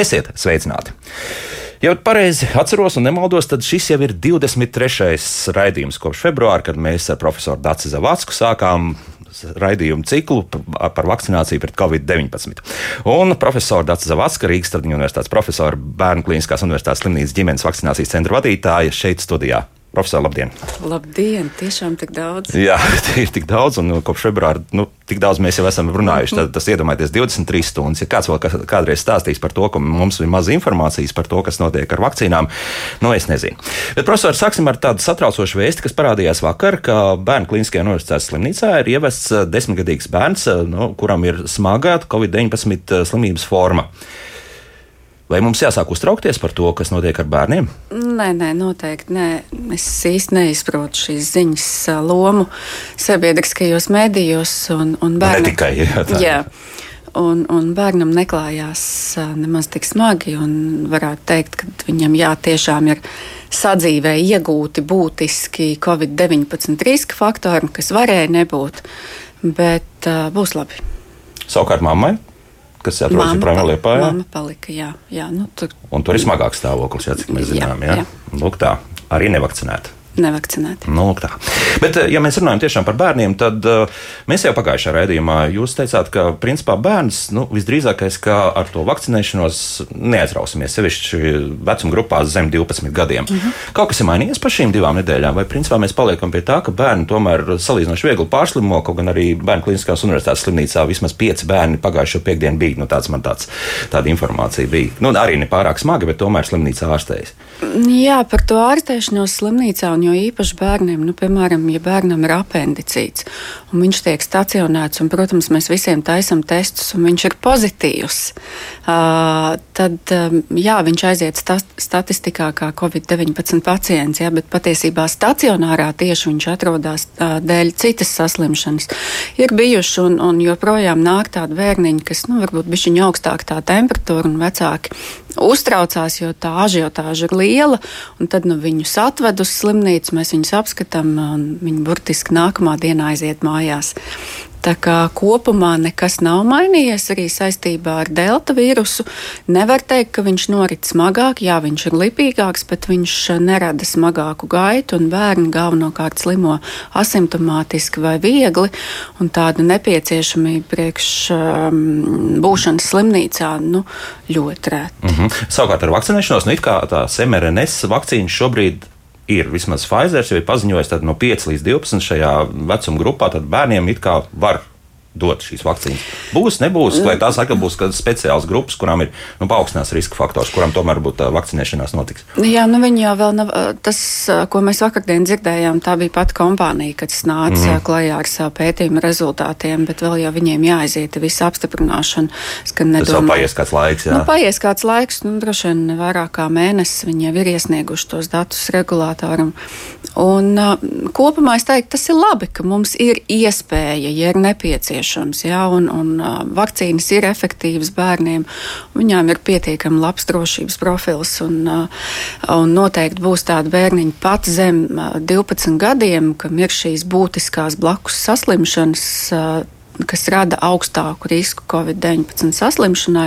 Esiet sveicināti! Ja pareizi atceros un nemaldos, tad šis jau ir 23. raidījums kopš februāra, kad mēs ar profesoru Dāci Zavacku sākām raidījumu ciklu par vakcināciju pret covid-19. Un profesora Dācis Zavacka, Rīgas Tradiņu universitātes profesora, Bērnu Kliniskās universitātes slimnīcas ģimenes vakcinācijas centra vadītāja šeit studijā. Profesor, labdien! Labdien! Tiešām tik daudz. Jā, ir tik daudz, un nu, kopš februāra nu, tik daudz mēs jau esam runājuši. Tad, tas iedomājieties, 23 stundas. Ja kāds vēl kādreiz stāstīs par to, ka mums ir maz informācijas par to, kas notiek ar vakcīnām, nu es nezinu. Bet, profesor, sāksim ar tādu satraucošu vēsti, kas parādījās vakar, ka Bērnu Kliniskajā universitātes slimnīcā ir ievests desmitgadīgs bērns, nu, kuram ir smaga Covid-19 slimības forma. Vai mums jāsāk uztraukties par to, kas notiek ar bērniem? Nē, nē, noteikti nē. Es īsti neizprotu šīs ziņas lomu sabiedriskajos medijos un, un bērnam. Ne tikai, jā, tā. jā. Un, un bērnam neklājās nemaz tik smagi. Varētu teikt, ka viņam jā, tiešām ir sadzīvē iegūti būtiski Covid-19 riska faktori, kas varēja nebūt, bet uh, būs labi. Savukārt mammai kas atrodas joprojām Lietpā. Māma palika, jā. jā nu, tur... Un tur ir smagāks stāvoklis, jā, cik mēs zinām. Jā, jā. jā. Lūk, tā arī nevakcinēta nevakcinēti. Nu, tā. Bet, eh, ja mēs runājam tiešām par bērniem, tad uh, mēs jau pagājušajā raidījumā jūs teicāt, ka principā bērns nu, visdrīzākais, ka ar to vakcinēšanos neaizrausimies, sevišķi vecuma grupās zem 12 gadiem. Uh mhm. -huh. Kaut kas ir mainījies par šīm divām nedēļām, vai principā mēs paliekam pie tā, ka bērni tomēr salīdzinoši viegli pārslimo, kaut gan arī Bērnu Kliniskās universitātes slimnīcā vismaz pieci bērni pagājušo piekdienu bija. Nu, tāds man tāds, tāda informācija bija. Nu, arī ne pārāk smagi, bet tomēr slimnīcā ārstējas. Jā, par to ārstēšanos slimnīcā un jo īpaši bērniem, nu, piemēram, ja bērnam ir apendicīts un viņš tiek stacionēts, un, protams, mēs visiem taisam testus, un viņš ir pozitīvs, tad jā, viņš aiziet sta statistikā kā Covid-19 pacients, jā, bet patiesībā stacionārā tieši viņš atrodas dēļ citas saslimšanas. Ir bijuši un, un joprojām nāk tādi bērniņi, kas, nu, varbūt bišķiņa augstāk tā temperatūra un vecāki uztraucās, jo tā ažiotāža ir liela, un tad nu, viņus atved uz slimnīcu, mēs viņus apskatām, un viņi burtiski nākamā dienā aiziet mājās. Tā kā kopumā nekas nav mainījies arī saistībā ar delta vīrusu. Nevar teikt, ka viņš norit smagāk, jā, viņš ir lipīgāks, bet viņš nerada smagāku gaitu, un bērni galvenokārt slimo asimptomātiski vai viegli, un tāda nepieciešamība priekš um, būšanas slimnīcā nu, ļoti rēta. Mm -hmm. Savukārt ar vakcinēšanos, nu it kā tās mRNS vakcīnas šobrīd ir. Vismaz Pfizer jau ir paziņojis, ka no 5 līdz 12 šajā vecuma grupā bērniem it kā var dot šīs vakcīnas. Būs, nebūs, vai tās atkal būs speciāls grupas, kurām ir nu, paaugstinās riska faktors, kurām tomēr būtu vakcinēšanās notiks. Jā, nu viņi jau vēl nav, tas, ko mēs vakardien dzirdējām, tā bija pati kompānija, kas nāca mm -hmm. klajā ar savu pētījumu rezultātiem, bet vēl jau viņiem jāaiziet visa apstiprināšana. Tas vēl paies kāds laiks, jā. Nu, paies kāds laiks, nu, droši vien vairāk kā mēnesis viņi jau ir iesnieguši tos datus regulātoram. Un uh, kopumā es teiktu, tas ir labi, ka mums ir iespēja, ja ir nepieciešams nepieciešams. Jā, un, un vakcīnas ir efektīvas bērniem. Viņām ir pietiekami labs drošības profils. Un, un noteikti būs tādi bērniņi pat zem 12 gadiem, kam ir šīs būtiskās blakus saslimšanas kas rada augstāku risku Covid-19 saslimšanai,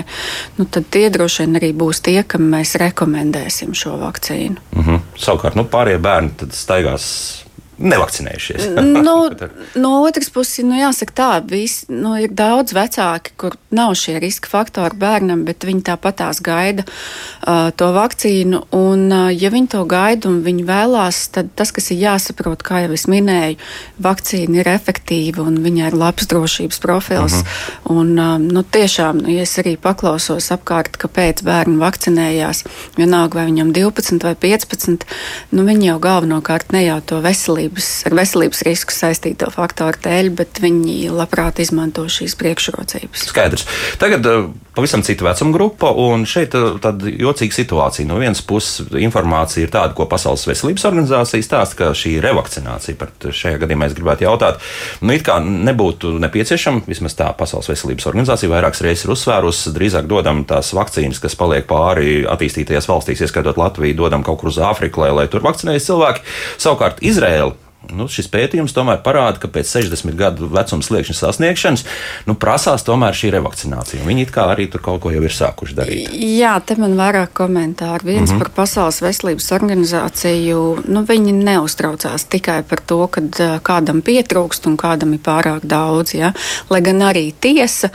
nu, tad tie droši vien arī būs tie, kam mēs rekomendēsim šo vakcīnu. Mm -hmm. Savukārt, nu, pārējie bērni staigās nevakcinējušies. nu, no otras puses, nu, jāsaka tā, vis, nu, ir daudz vecāki, kur nav šie riska faktori bērnam, bet viņi tāpatās gaida uh, to vakcīnu. Un, uh, ja viņi to gaida un viņi vēlās, tad tas, kas ir jāsaprot, kā jau es minēju, vakcīna ir efektīva un viņai ir labs drošības profils. Uh mhm. -huh. un, uh, nu, tiešām, nu, ja es arī paklausos apkārt, kāpēc bērni vakcinējās, vienalga vai viņam 12 vai 15, nu, viņi jau galvenokārt ne jau to veselību veselības, ar veselības risku saistīto faktoru dēļ, bet viņi labprāt izmanto šīs priekšrocības. Skaidrs. Tagad uh, pavisam cita vecuma grupa, un šeit uh, tāda jocīga situācija. No vienas puses informācija ir tāda, ko Pasaules veselības organizācija stāsta, ka šī revakcinācija, par šajā gadījumā es gribētu jautāt, nu it kā nebūtu nepieciešama, vismaz tā Pasaules veselības organizācija vairākas reizes ir uzsvērusi, drīzāk dodam tās vakcīnas, kas paliek pāri attīstītajās valstīs, ieskaitot Latviju, dodam kaut kur uz Āfriku, lai, lai tur vakcinējas cilvēki. Savukārt Izraela nu, šis pētījums tomēr parāda, ka pēc 60 gadu vecuma sliekšņa sasniegšanas nu, prasās tomēr šī revakcinācija. Viņi kā arī tur kaut ko jau ir sākuši darīt. Jā, te man vairāk komentāru. Viens mm -hmm. par Pasaules veselības organizāciju. Nu, viņi neuztraucās tikai par to, ka kādam pietrūkst un kādam ir pārāk daudz. Ja? Lai gan arī tiesa,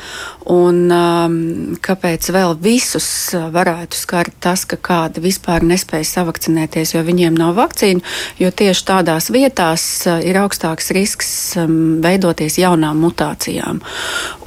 un um, kāpēc vēl visus varētu skart tas, ka kādi vispār nespēja savakcinēties, jo viņiem nav vakcīnu, jo tieši tādās vietās tās eh, ir augstāks risks um, veidoties jaunām mutācijām.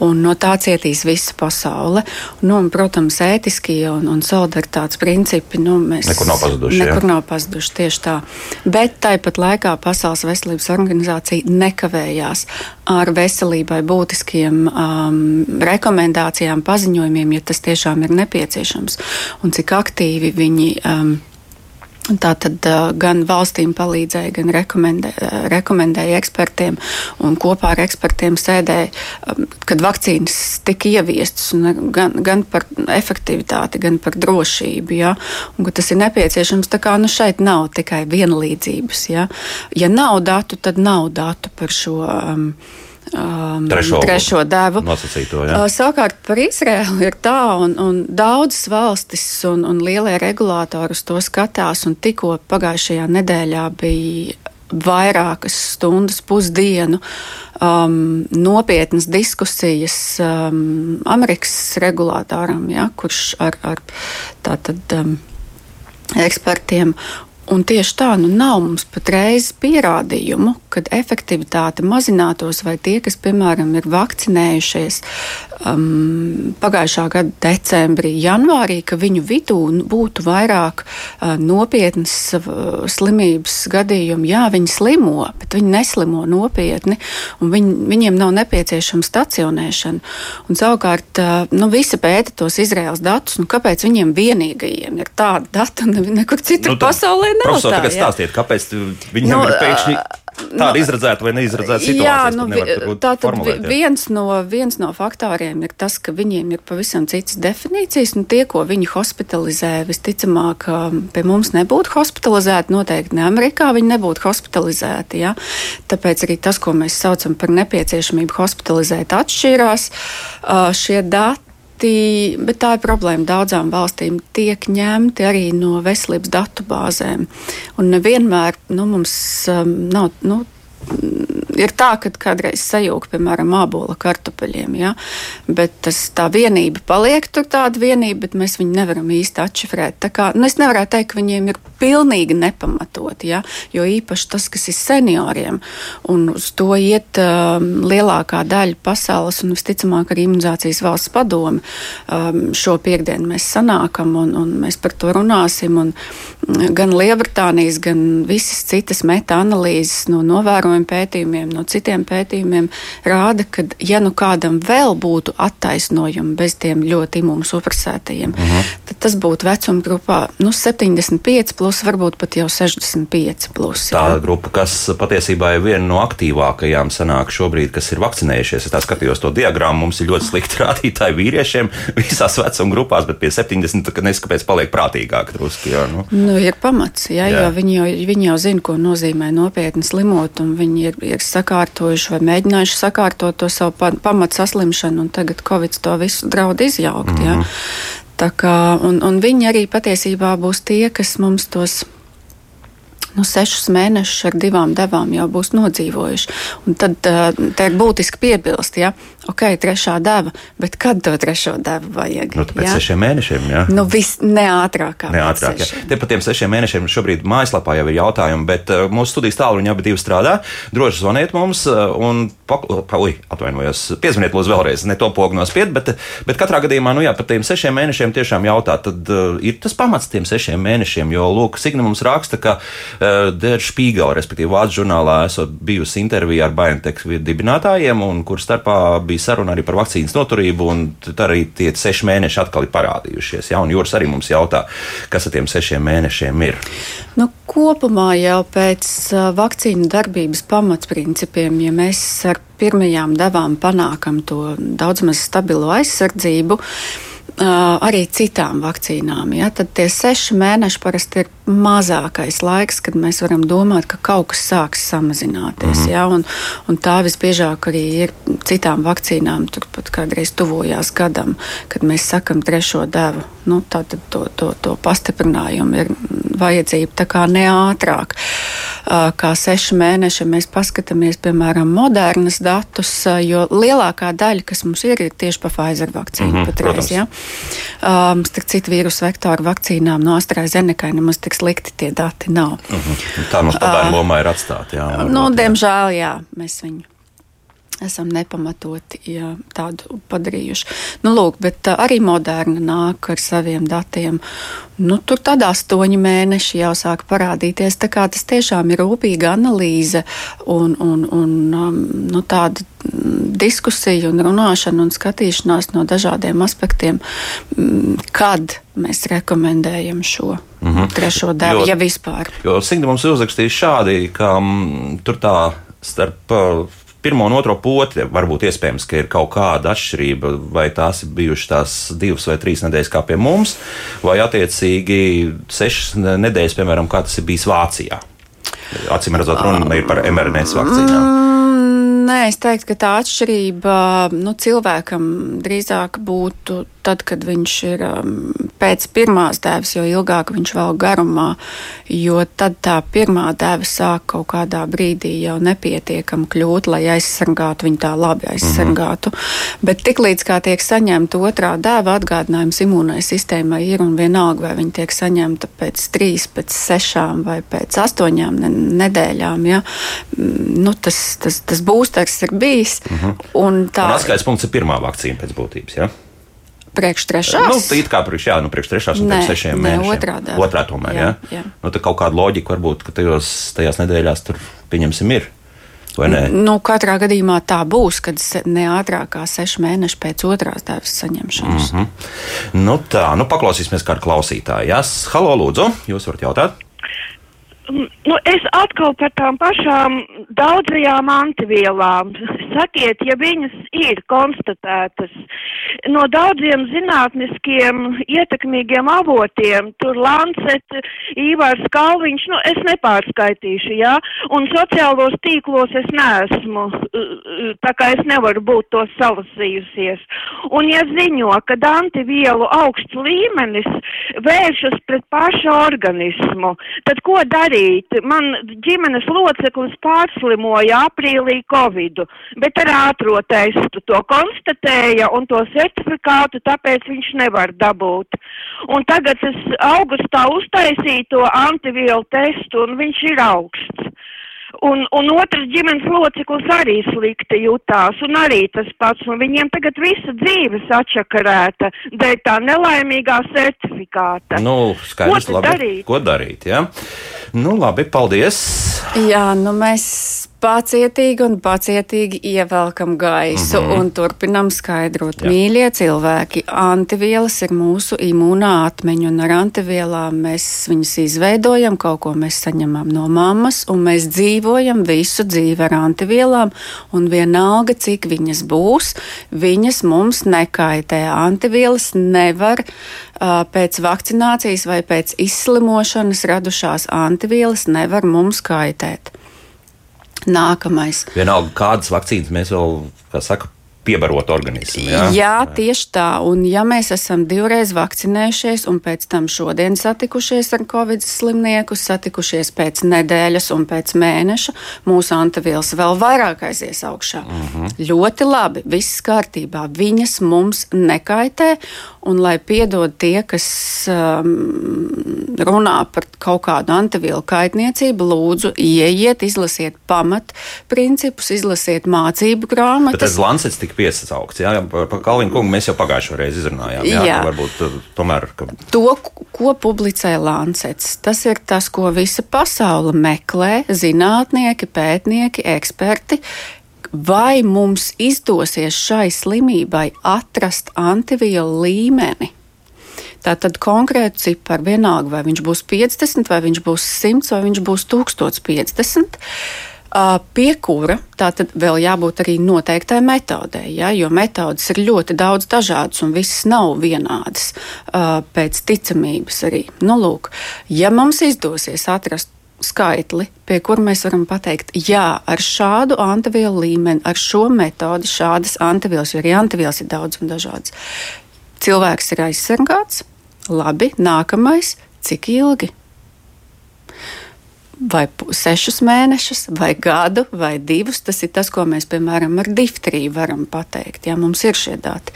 Un no tā cietīs visa pasaule. Nu, un, protams, ētiskie un, un solidaritātes principi nu, nekur nav pazuduši. Nekur jā. nav pazuduši tieši tā. Bet tāpat laikā Pasaules veselības organizācija nekavējās ar veselībai būtiskiem um, rekomendācijām, paziņojumiem, ja tas tiešām ir nepieciešams. Un cik aktīvi viņi. Um, Tā tad gan valstīm palīdzēja, gan rekomendē, rekomendēja ekspertiem, un kopā ar ekspertiem sēdēja, kad vakcīnas tika ieviestas, gan, gan par efektivitāti, gan par drošību. Ja, un, tas ir nepieciešams. Tā kā nu, šeit nav tikai vienlīdzības. Ja, ja nav datu, tad nav datu par šo. Um, um, trešo, trešo devu. Uh, savukārt par Izraēlu ir tā, un, un daudzas valstis un, un lielie regulātori uz to skatās, un tikko pagājušajā nedēļā bija vairākas stundas, pusdienu um, nopietnas diskusijas um, Amerikas regulātoram, ja, kurš ar, ar tātad. Um, ekspertiem. Un tieši tā, nu nav mums patreiz pierādījumu, kad efektivitāte mazinātos, vai tie, kas, piemēram, ir vakcinējušies um, pagājušā gada decembrī, janvārī, ka viņu vidū būtu vairāk uh, nopietnas uh, slimības gadījumu. Jā, viņi slimo, bet viņi neslimo nopietni, un viņ, viņiem nav nepieciešama stacionēšana. Un, savukārt, uh, nu, visi pēta tos Izraels datus, nu, kāpēc viņiem vienīgajiem ir tāda data, un nekur citur nu, pasaulē nav. Profesor, tā, tagad stāstiet, kāpēc viņiem nu, ir pēkšņi tāda nu, izredzēta vai neizredzēta situācija? Jā, nu, tā tad viens no, viens no faktoriem ir tas, ka viņiem ir pavisam citas definīcijas, un tie, ko viņi hospitalizē, visticamāk, pie mums nebūtu hospitalizēti, noteikti ne Amerikā viņi nebūtu hospitalizēti. Ja? Tāpēc arī tas, ko mēs saucam par nepieciešamību hospitalizēt, atšķirās. Šie dati dati, bet tā ir problēma daudzām valstīm, tiek ņemti arī no veselības datu bāzēm. Un nevienmēr nu, mums um, nav. Nu, ir tā, ka kādreiz sajūta, piemēram, mābola kartupeļiem, ja? bet tas, tā vienība paliek tur tāda vienība, bet mēs viņu nevaram īsti atšifrēt. Tā kā, nu, es nevaru teikt, ka viņiem ir pilnīgi nepamatoti, ja? jo īpaši tas, kas ir senioriem, un uz to iet um, lielākā daļa pasaules, un visticamāk arī imunizācijas valsts padome. Um, šo piekdienu mēs sanākam, un, un mēs par to runāsim, un mm, gan Lielbritānijas, gan visas citas meta-analīzes no novērojuma pētījumiem no citiem pētījumiem rāda, ka, ja nu kādam vēl būtu attaisnojumi bez tiem ļoti imunosupresētajiem, uh mhm. -huh. tad tas būtu vecuma grupā nu, 75, plus, varbūt pat jau 65. Plus, jā. Tā grupa, kas patiesībā ir viena no aktīvākajām, sanāk šobrīd, kas ir vakcinējušies. Es skatījos to diagrammu, mums ir ļoti slikti rādītāji vīriešiem visās vecuma grupās, bet pie 70 neskapēc paliek prātīgāk drusku. Nu. Nu, ir pamats, jā, jā. jo viņi jau, viņi jau zina, ko nozīmē nopietni slimot, un viņi ir, ir sakārtojuši vai mēģinājuši sakārtot to savu pamatu saslimšanu, un tagad Covid to visu draud izjaukt. Mm -hmm. ja? Tā kā, un, un viņi arī patiesībā būs tie, kas mums tos nu, sešus mēnešus ar divām devām jau būs nodzīvojuši. Un tad tā ir būtiski piebilst, ja, ok, trešā deva, bet kad to trešo devu vajag? Nu, pēc ja? sešiem mēnešiem, jā. Nu, vis neātrākā. Neātrāk, jā. Te par tiem sešiem mēnešiem šobrīd mājaslapā jau ir jautājumi, bet uh, mūsu studijas tālruņa abi divi strādā. Droši zvaniet mums uh, un, ui, atvainojos, piezvaniet lūdzu vēlreiz, ne to pogu nospied, bet, bet katrā gadījumā, nu jā, par tiem sešiem mēnešiem tiešām jautā, tad uh, ir tas pamats tiem sešiem mēnešiem, jo, lūk, Signa mums raksta, ka Der Spiegel, respektīvi Vācu žurnālā, esot bijusi intervija ar BioNTech dibinātājiem, un kur starpā bija saruna arī par vakcīnas noturību, un tad arī tie seši mēneši atkal ir parādījušies. Ja? Un Jūras arī mums jautā, kas ar tiem sešiem mēnešiem ir. Nu, kopumā jau pēc vakcīnu darbības pamatprincipiem, ja mēs ar pirmajām devām panākam to daudz maz stabilu aizsardzību, arī citām vakcīnām. Ja? Tad tie seši mēneši parasti ir mazākais laiks, kad mēs varam domāt, ka kaut kas sāks samazināties. Mm -hmm. ja? un, un tā visbiežāk arī ir citām vakcīnām. Turpat kādreiz tuvojās gadam, kad mēs sakam trešo devu. Nu, tad to, to, to pastiprinājumu ir vajadzība tā kā ne ātrāk. Kā seši mēneši mēs paskatāmies, piemēram, modernas datus, jo lielākā daļa, kas mums ir, ir tieši pa Pfizer vakcīnu. Mm -hmm, patreiz, ja? Um, starp citu, vīrusu vektoru vakcīnām no AstraZeneca nemaz tik slikti tie dati nav. Mm -hmm. Tā mums uh, lomā ir atstāta. Nu, diemžēl, jā, mēs viņu esam nepamatoti ja, tādu padarījuši. Nu, lūk, bet uh, arī moderna nāk ar saviem datiem. Nu, tur tādā astoņi mēneši jau sāk parādīties. Tas tiešām ir rūpīga analīze un, un, un um, nu, tāda diskusija un runāšana un skatīšanās no dažādiem aspektiem, kad mēs rekomendējam šo mm -hmm. trešo devu, ja vispār. Jo Signa mums ir uzrakstījusi šādi, ka m, tur tā starp pirmo un otro poti varbūt iespējams, ka ir kaut kāda atšķirība, vai tās ir bijušas tās divas vai trīs nedēļas kā pie mums, vai attiecīgi sešas nedēļas, piemēram, kā tas ir bijis Vācijā. Acīm redzot, runa ir par mRNS vakcīnām. Mm, nē, es teiktu, ka tā atšķirība nu, cilvēkam drīzāk būtu tad, kad viņš ir um, pēc pirmās dēves, jo ilgāk viņš vēl garumā, jo tad tā pirmā dēva sāk kaut kādā brīdī jau nepietiekami kļūt, lai aizsargātu viņu tā labi aizsargātu. Mm -hmm. Bet tiklīdz kā tiek saņemta otrā dēva atgādinājums imūnai sistēmai ir un vienalga, vai viņa tiek saņemta pēc trīs, pēc sešām vai pēc astoņām nedēļām, ja, mm, nu, tas, tas, tas būsters ir bijis. Mm -hmm. Un tā ir atskaites punkts ir pirmā vakcīna pēc būtības. Ja? Priekš trešās? Nu, tā it kā priekš, jā, nu, priekš trešās un nē, priekš sešiem nē, mēnešiem. Otrā, dēļ. otrā tomēr, jā. jā. jā. Nu, tā kaut kāda loģika varbūt, ka tajos, tajās nedēļās tur pieņemsim ir. Nu, katrā gadījumā tā būs, kad ne ātrāk kā seši mēneši pēc otrās dēļas saņemšanas. Mm -hmm. nu, tā, nu, paklausīsimies kādu klausītāju. Jā, halo, lūdzu, jūs varat jautāt? Nu, es atkal par tām pašām daudzajām antivielām. Sakiet, ja viņas ir konstatētas no daudziem zinātniskiem ietekmīgiem avotiem, tur Lancet, Īvārs Kalviņš, nu, es nepārskaitīšu, jā, un sociālos tīklos es neesmu, tā kā es nevaru būt to salasījusies. Un ja ziņo, ka antivielu augsts līmenis vēršas pret pašu organismu, tad ko darīt. Man ģimenes loceklis pārslimoja aprīlī covidu, bet ar ātro testu to konstatēja un to certifikātu, tāpēc viņš nevar dabūt. Un tagad es augustā uztaisīju to antivielu testu un viņš ir augsts. Un, un otrs ģimenes loceklis arī slikti jutās, un arī tas pats, un viņiem tagad visa dzīves atšakarēta dēļ tā nelaimīgā certifikāta. Nu, skaidrs, ko labi, darīt? Ko darīt, jā? Nu, labi, paldies! Jā, nu mēs pacietīgi un pacietīgi ievelkam gaisu mm -hmm. un turpinam skaidrot. Jā. Mīļie cilvēki, antivielas ir mūsu imūnā atmiņa, un ar antivielām mēs viņus izveidojam, kaut ko mēs saņemam no mammas, un mēs dzīvojam visu dzīvi ar antivielām, un vienalga, cik viņas būs, viņas mums nekaitē. Antivielas nevar uh, pēc vakcinācijas vai pēc izslimošanas radušās antivielas nevar mums kaitēt. Nākamais. Vienalga, kādas vakcīnas mēs vēl, kā saka, piebarot organismu. Jā? jā, tieši tā. Un ja mēs esam divreiz vakcinējušies un pēc tam šodien satikušies ar covid slimnieku, satikušies pēc nedēļas un pēc mēneša, mūsu antivielas vēl vairāk aizies augšā. Mm -hmm. Ļoti labi, viss kārtībā. Viņas mums nekaitē. Un lai piedod tie, kas um, runā par kaut kādu antivielu kaitniecību, lūdzu, ieiet, izlasiet pamatprincipus, izlasiet mācību grāmatas. Bet tas Lancets tika piesaukts. Jā, par, par Kalvinu kungu mēs jau pagājušo reizi izrunājām. Jā, jā. varbūt uh, tomēr. Ka... To, ko publicē Lancets, tas ir tas, ko visa pasaule meklē, zinātnieki, pētnieki, eksperti. Vai mums izdosies šai slimībai atrast antivielu līmeni? Tātad konkrēti cipari vienalga, vai viņš būs 50, vai viņš būs 100, vai viņš būs 1050 pie kura tātad vēl jābūt arī noteiktai metodei, ja, jo metodas ir ļoti daudz dažādas un visas nav vienādas pēc ticamības arī. Nu, lūk, ja mums izdosies atrast skaitli, pie kura mēs varam pateikt, jā, ar šādu antivielu līmeni, ar šo metodi, šādas antivielas, jo arī antivielas ir daudz un dažādas. Cilvēks ir aizsargāts, labi, nākamais, cik ilgi? Vai sešus mēnešus, vai gadu, vai divus. Tas ir tas, ko mēs, piemēram, ar difteriju varam pateikt. Ja mums ir šie dati.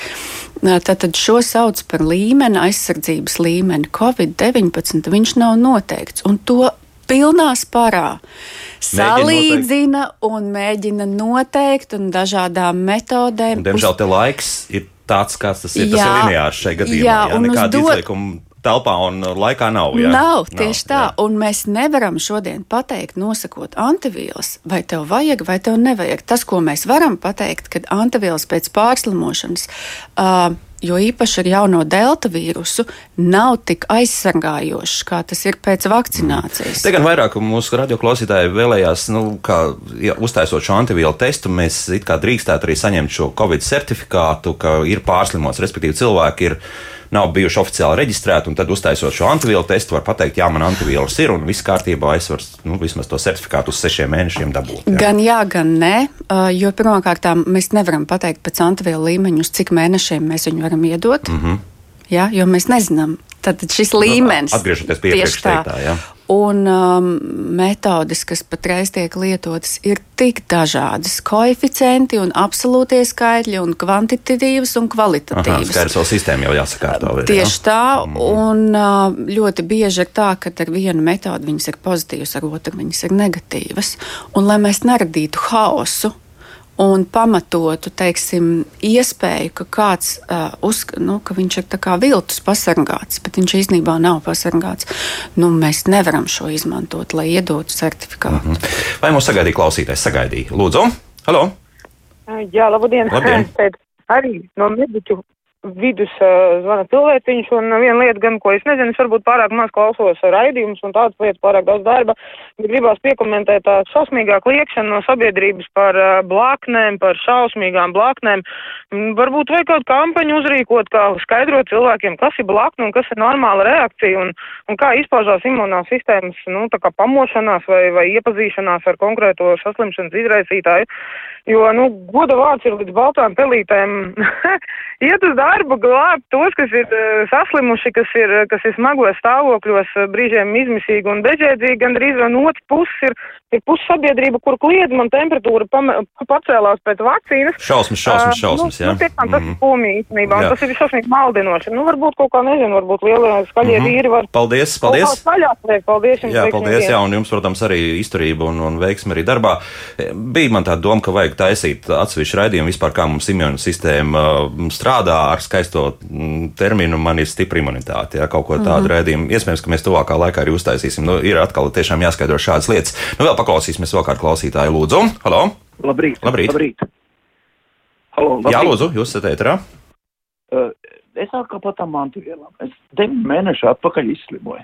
Tad šo sauc par līmeni, aizsardzības līmeni. Covid-19 viņš nav noteikts, un to pilnā sparā. Salīdzina un mēģina noteikt un dažādām metodēm. Un, diemžēl te laiks ir tāds, kāds tas ir. Jā, tas ir lineārs šajā gadījumā. Jā, jā nekāda dod... izliekuma telpā un laikā nav. Jā? Nav, tieši nav, tā. Jā. Un mēs nevaram šodien pateikt, nosakot antivielas, vai tev vajag, vai tev nevajag. Tas, ko mēs varam pateikt, kad antivielas pēc pārslimošanas. Uh, jo īpaši ar jauno delta vīrusu, nav tik aizsargājošs, kā tas ir pēc vakcinācijas. Te gan vairāk mūsu radioklausītāji vēlējās, nu, kā ja, uztaisot šo antivielu testu, mēs drīkstētu arī saņemt šo covid certifikātu, ka ir pārslimots, respektīvi cilvēki ir nav bijuši oficiāli reģistrēti, un tad uztaisot šo antivielu testu, var pateikt, jā, man antivielas ir, un viss kārtībā, es varu nu, vismaz to certifikātu uz sešiem mēnešiem dabūt. Jā. Gan jā, gan nē, jo pirmkārt mēs nevaram pateikt pēc antivielu līmeņa, uz cik mēnešiem mēs viņu varam iedot. Mm -hmm. Jā, jo mēs nezinām, tad šis nu, līmenis. Atgriežoties pie iepriekš teiktā, jā. Un um, metodes, kas patreiz tiek lietotas, ir tik dažādas. Koeficienti un absolūtie skaitļi, un kvantitatīvas un kvalitatīvas. Tā ir savu sistēmu jau jāsakārto. Ir, Tieši tā, mm. un uh, ļoti bieži ir tā, ka ar vienu metodi viņas ir pozitīvas, ar otru viņas ir negatīvas. Un lai mēs neradītu haosu, un pamatotu teiksim, iespēju, ka kāds uh, uzskata, nu, ka viņš ir viltus pasargāts, bet viņš īstenībā nav pasargāts. Nu, mēs nevaram šo izmantot, lai iedotu certifikātu. Mm -hmm. Vai mums sagaidīja klausītājs? Sagaidīja. Lūdzu, halo! Jā, labdien! labdien. Arī no mediķu vidus uh, zvana cilvēciņš, un viena lieta gan, ko es nezinu, es varbūt pārāk maz klausos raidījumus un tādas lietas, pārāk daudz darba, bet gribās piekomentēt tā šausmīgā kliekšana no sabiedrības par uh, blāknēm, par šausmīgām blāknēm. Varbūt vajag kaut kampaņu uzrīkot, kā skaidrot cilvēkiem, kas ir blākne un kas ir normāla reakcija un, un kā izpaužās imunās sistēmas, nu, tā kā pamošanās vai, vai iepazīšanās ar konkrēto saslimšanas izraisītāju. Jo, nu, goda vārds ir līdz baltām pelītēm. Iet uz darbu, glābt tos, kas ir uh, saslimuši, kas ir, kas ir smagos stāvokļos, uh, brīžiem izmisīgi un bežēdzīgi, gandrīz no otras puses ir, ir pussabiedrība, kur kliedz man temperatūra pacēlās pēc vakcīnas. Šausmas, šausmas, šausmas, uh, jā. Nu, tiešām, tas mm -hmm. ir pomīgi īstenībā, un tas ir šausmīgi maldinoši. Nu, varbūt kaut kā nezinu, varbūt lielie skaļie mm -hmm. vīri var. Paldies, paldies. Skaļāk, paldies jums. Jā, paldies, jā, un jums, protams, arī izturība un, un veiksme arī darbā. Bija man tā doma, ka vajag taisīt atsevišķu raidījumu vispār, kā mums imūna sistēma uh, strādā ar skaisto mm, terminu, man ir stipra imunitāte, ja kaut ko tādu mm -hmm. raidījumu. Iespējams, ka mēs tuvākā laikā arī uztaisīsim. Nu, ir atkal tiešām jāskaidro šādas lietas. Nu, vēl paklausīsimies vēl kādu klausītāju. Lūdzu, halo! Labrīt! Labrīt. labrīt. Halo, labrīt. Jā, lūdzu, jūs esat ēterā. Uh, es atkal par tām antivielām. Es deviņu mēnešu atpakaļ izslimoju.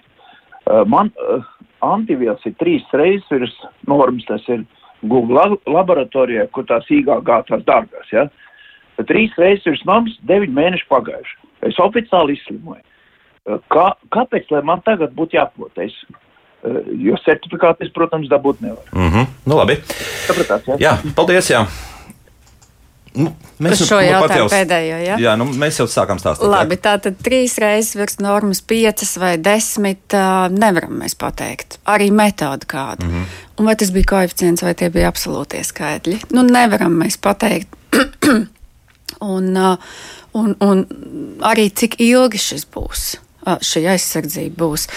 Uh, man uh, antivielas ir trīs reizes virs normas, tas ir Google laboratorijā, kur tās IgG tās dārgās, ja? Bet trīs reizes virs normas, deviņi mēneši pagājuši. Es oficiāli izslimoju. Kā, kāpēc, lai man tagad būtu jāpotais? Jo certifikātu es, protams, dabūt nevaru. Mm -hmm. Nu, labi. Sapratāt, jā? jā, paldies, jā. Nu, mēs jau tādā jau pēdējo, ja? jā, nu, mēs jau sākām stāstīt. Labi, tā tad trīs reizes virs normas, piecas vai desmit, uh, nevaram mēs pateikt. Arī metodi kādu. Mm -hmm. Un vai tas bija koeficients, vai tie bija absolūtie skaitļi? Nu, nevaram mēs pateikt. un, uh, un, un arī cik ilgi šis būs, uh, šī aizsardzība būs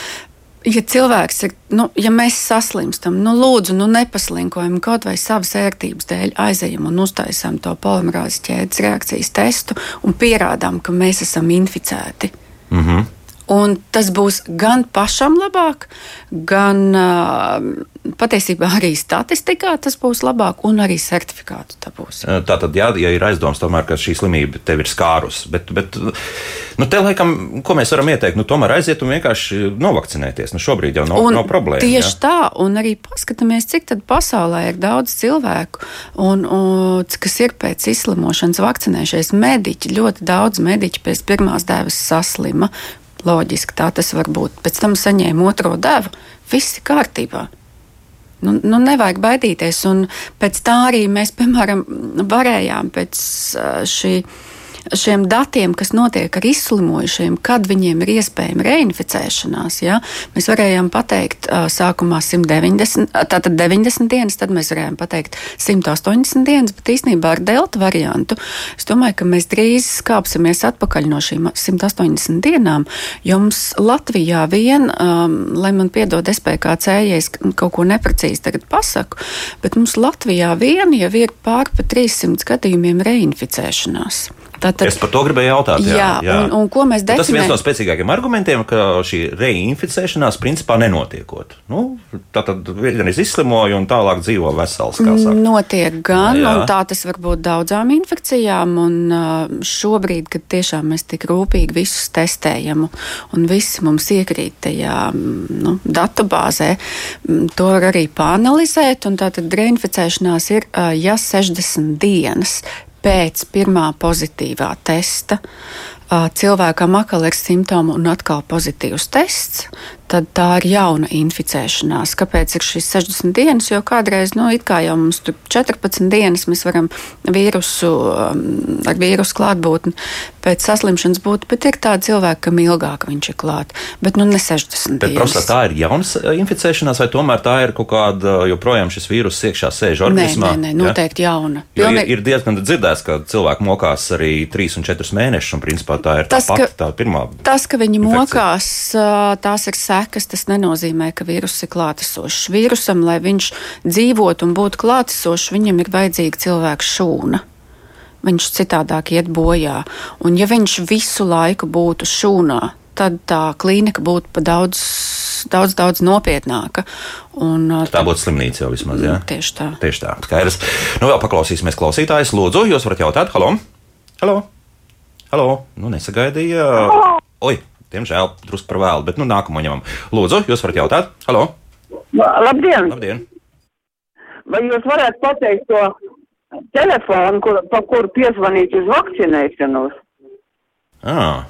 ja cilvēks ir, nu, ja mēs saslimstam, nu, lūdzu, nu, nepaslinkojam kaut vai savas ērtības dēļ, aizejam un uztaisām to polimerāzes ķēdes reakcijas testu un pierādām, ka mēs esam inficēti. Mm -hmm. Un tas būs gan pašam labāk, gan patiesībā arī statistikā tas būs labāk, un arī certifikātu tā būs. Tātad, jā, ja ir aizdoms, tomēr, ka šī slimība tev ir skārus, bet, bet nu, te laikam, ko mēs varam ieteikt, nu, tomēr aiziet un vienkārši novakcinēties. Nu, šobrīd jau nav, un nav problēma. Tieši jā. tā, un arī paskatāmies, cik pasaulē ir daudz cilvēku, un, un, kas ir pēc izslimošanas vakcinējušies. Mediķi, ļoti daudz mediķi pēc pirmās dēves saslima Loģiski tā tas var būt. Pēc tam saņēma otro devu, viss ir kārtībā. Nu, nu, nevajag baidīties. Un pēc tā arī mēs, piemēram, varējām pēc šī šiem datiem, kas notiek ar izslimojušiem, kad viņiem ir iespējama reinficēšanās, ja, mēs varējām pateikt sākumā 190, tātad 90 dienas, tad mēs varējām pateikt 180 dienas, bet īstenībā ar delta variantu es domāju, ka mēs drīz skāpsimies atpakaļ no šīm 180 dienām, jo mums Latvijā vien, um, lai man piedod SPKC, ja es kaut ko neprecīzi tagad pasaku, bet mums Latvijā vien jau ir pār pa 300 gadījumiem reinficēšanās. Tātad, es par to gribēju jautāt. Jā, jā, jā. Un, un ko mēs definējam? Tas ir viens no spēcīgākajiem argumentiem, ka šī reinficēšanās principā nenotiekot. Nu, tā tad vienreiz izslimoja un tālāk dzīvo vesels. Notiek gan, jā. un tā tas var būt daudzām infekcijām. Un šobrīd, kad tiešām mēs tik rūpīgi visus testējam, un visi mums iekrīt tajā nu, datubāzē, to var arī panelizēt. Tātad reinficēšanās ir, ja 60 dienas pēc pirmā pozitīvā testa cilvēkam atkal ir simptomi un atkal pozitīvs tests, tad tā ir jauna inficēšanās. Kāpēc ir šīs 60 dienas? Jo kādreiz, nu, it kā jau mums tur 14 dienas mēs varam vīrusu, um, ar vīrusu klātbūtni pēc saslimšanas būt, bet ir tādi cilvēki, kam ilgāk viņš ir klāt. Bet nu ne 60 bet, dienas. Profesor, tā ir jaunas uh, inficēšanās vai tomēr tā ir kaut kāda, uh, joprojām šis vīrus iekšā sēž organismā? Nē, nē, nē noteikti ja? jauna. Pilnīgi... Ir, ir diezgan dzirdēts, ka cilvēki mokās arī 3 un 4 mēnešus, un principā tā ir tā tas, pati, tā pirmā. Tas, ka viņi infekcija. mokās, uh, tās ir sekas, tas nenozīmē, ka vīruss ir klātesošs. Vīrusam, lai viņš dzīvotu un būtu klātesošs, viņam ir vajadzīga cilvēka šūna. Viņš citādāk iet bojā. Un ja viņš visu laiku būtu šūnā, tad tā klīnika būtu pa daudz, daudz, daudz nopietnāka. Un, tā būtu slimnīca jau vismaz. Jā? Tieši tā. Tieši tā. Skaidrs. Nu, vēl paklausīsimies klausītājus. Lūdzu, jūs varat jautāt, halo! Halo! Halo! Nu, nesagaidīja. Oi! Diemžēl drusku par vēlu, bet nu, nākamo ņemam. Lūdzu, jūs varat jautāt? Halo! Labdien! Labdien. Vai jūs varētu pateikt to telefonu, kur, pa kuru piezvanīt uz vakcinēšanos? Ah.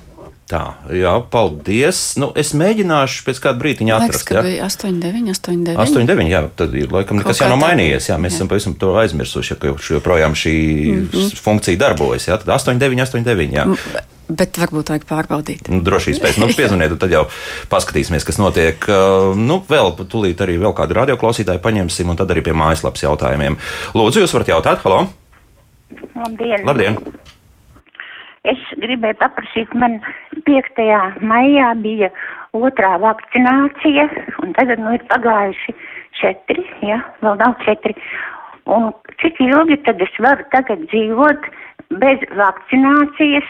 Tā, jā, paldies. Nu, es mēģināšu pēc kāda brīdiņa atrast. Tas bija 8, 9, 8, 9. 8, 9, jā, tad ir laikam nekas jau nav mainījies. Jā, mēs jā. esam pavisam to aizmirsuši, ka joprojām šī mm -hmm. funkcija darbojas. Jā, tad 8, 9, 8, 9. Jā. Bet varbūt vajag pārbaudīt. Nu, drošības pēc tam nu, piezvaniet, tad jau paskatīsimies, kas notiek. Nu, vēl tūlīt arī vēl kādu radioklausītāju paņemsim, un tad arī pie mājaslapas jautājumiem. Lūdzu, jūs varat jautāt, halo! Labdien! Labdien. Es gribēju paprasīt, man 5. maijā bija otrā vakcinācija, un tagad nu ir pagājuši četri, jā, vēl nav četri. Un cik ilgi tad es varu tagad dzīvot bez vakcinācijas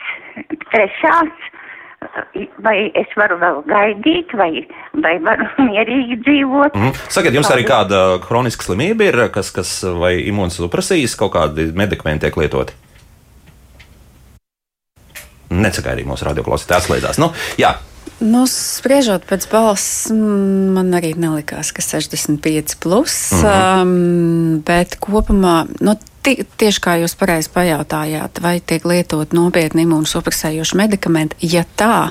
trešās, vai es varu vēl gaidīt, vai, vai varu mierīgi dzīvot. Mm. Sakiet, jums arī kāda kroniska slimība ir, kas, kas vai imunsupresijas kaut kādi medikamenti tiek lietoti? Nesagaidīja mūsu radioklausītāji atslēdzās. Nu, jā. Nu, spriežot pēc balss, man arī nelikās, ka 65 plus, mm -hmm. um, bet kopumā nu, Tieši kā jūs pareizi pajautājāt, vai tiek lietot nopietni imūnsupresējoši medikamenti, ja tā,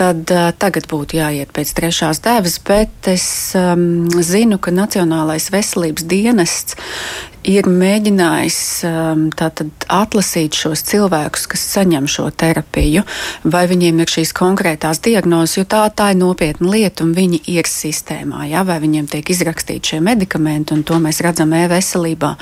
tad uh, tagad būtu jāiet pēc trešās devas, bet es um, zinu, ka Nacionālais veselības dienests ir mēģinājis um, tātad, atlasīt šos cilvēkus, kas saņem šo terapiju, vai viņiem ir šīs konkrētās diagnozes, jo tā, tā ir nopietna lieta un viņi ir sistēmā, ja, vai viņiem tiek izrakstīti šie medikamenti, un to mēs redzam e-veselībā,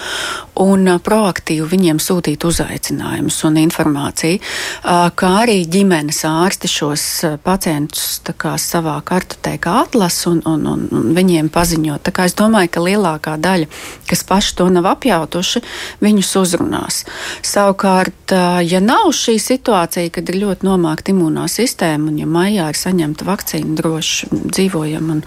un uh, proaktīvi viņiem sūtīt uzaicinājumus un informāciju, uh, kā arī ģimenes ārsti šos uh, pacientus kā, savā kartotēkā atlasa un, un, un, un viņiem paziņot. Tā kā es domāju, ka lielākā daļa, kas paši to nav apjautuši, viņus uzrunās. Savukārt, ja nav šī situācija, kad ir ļoti nomākta imunā sistēma, un ja maijā ir saņemta vakcīna, droši dzīvojam un,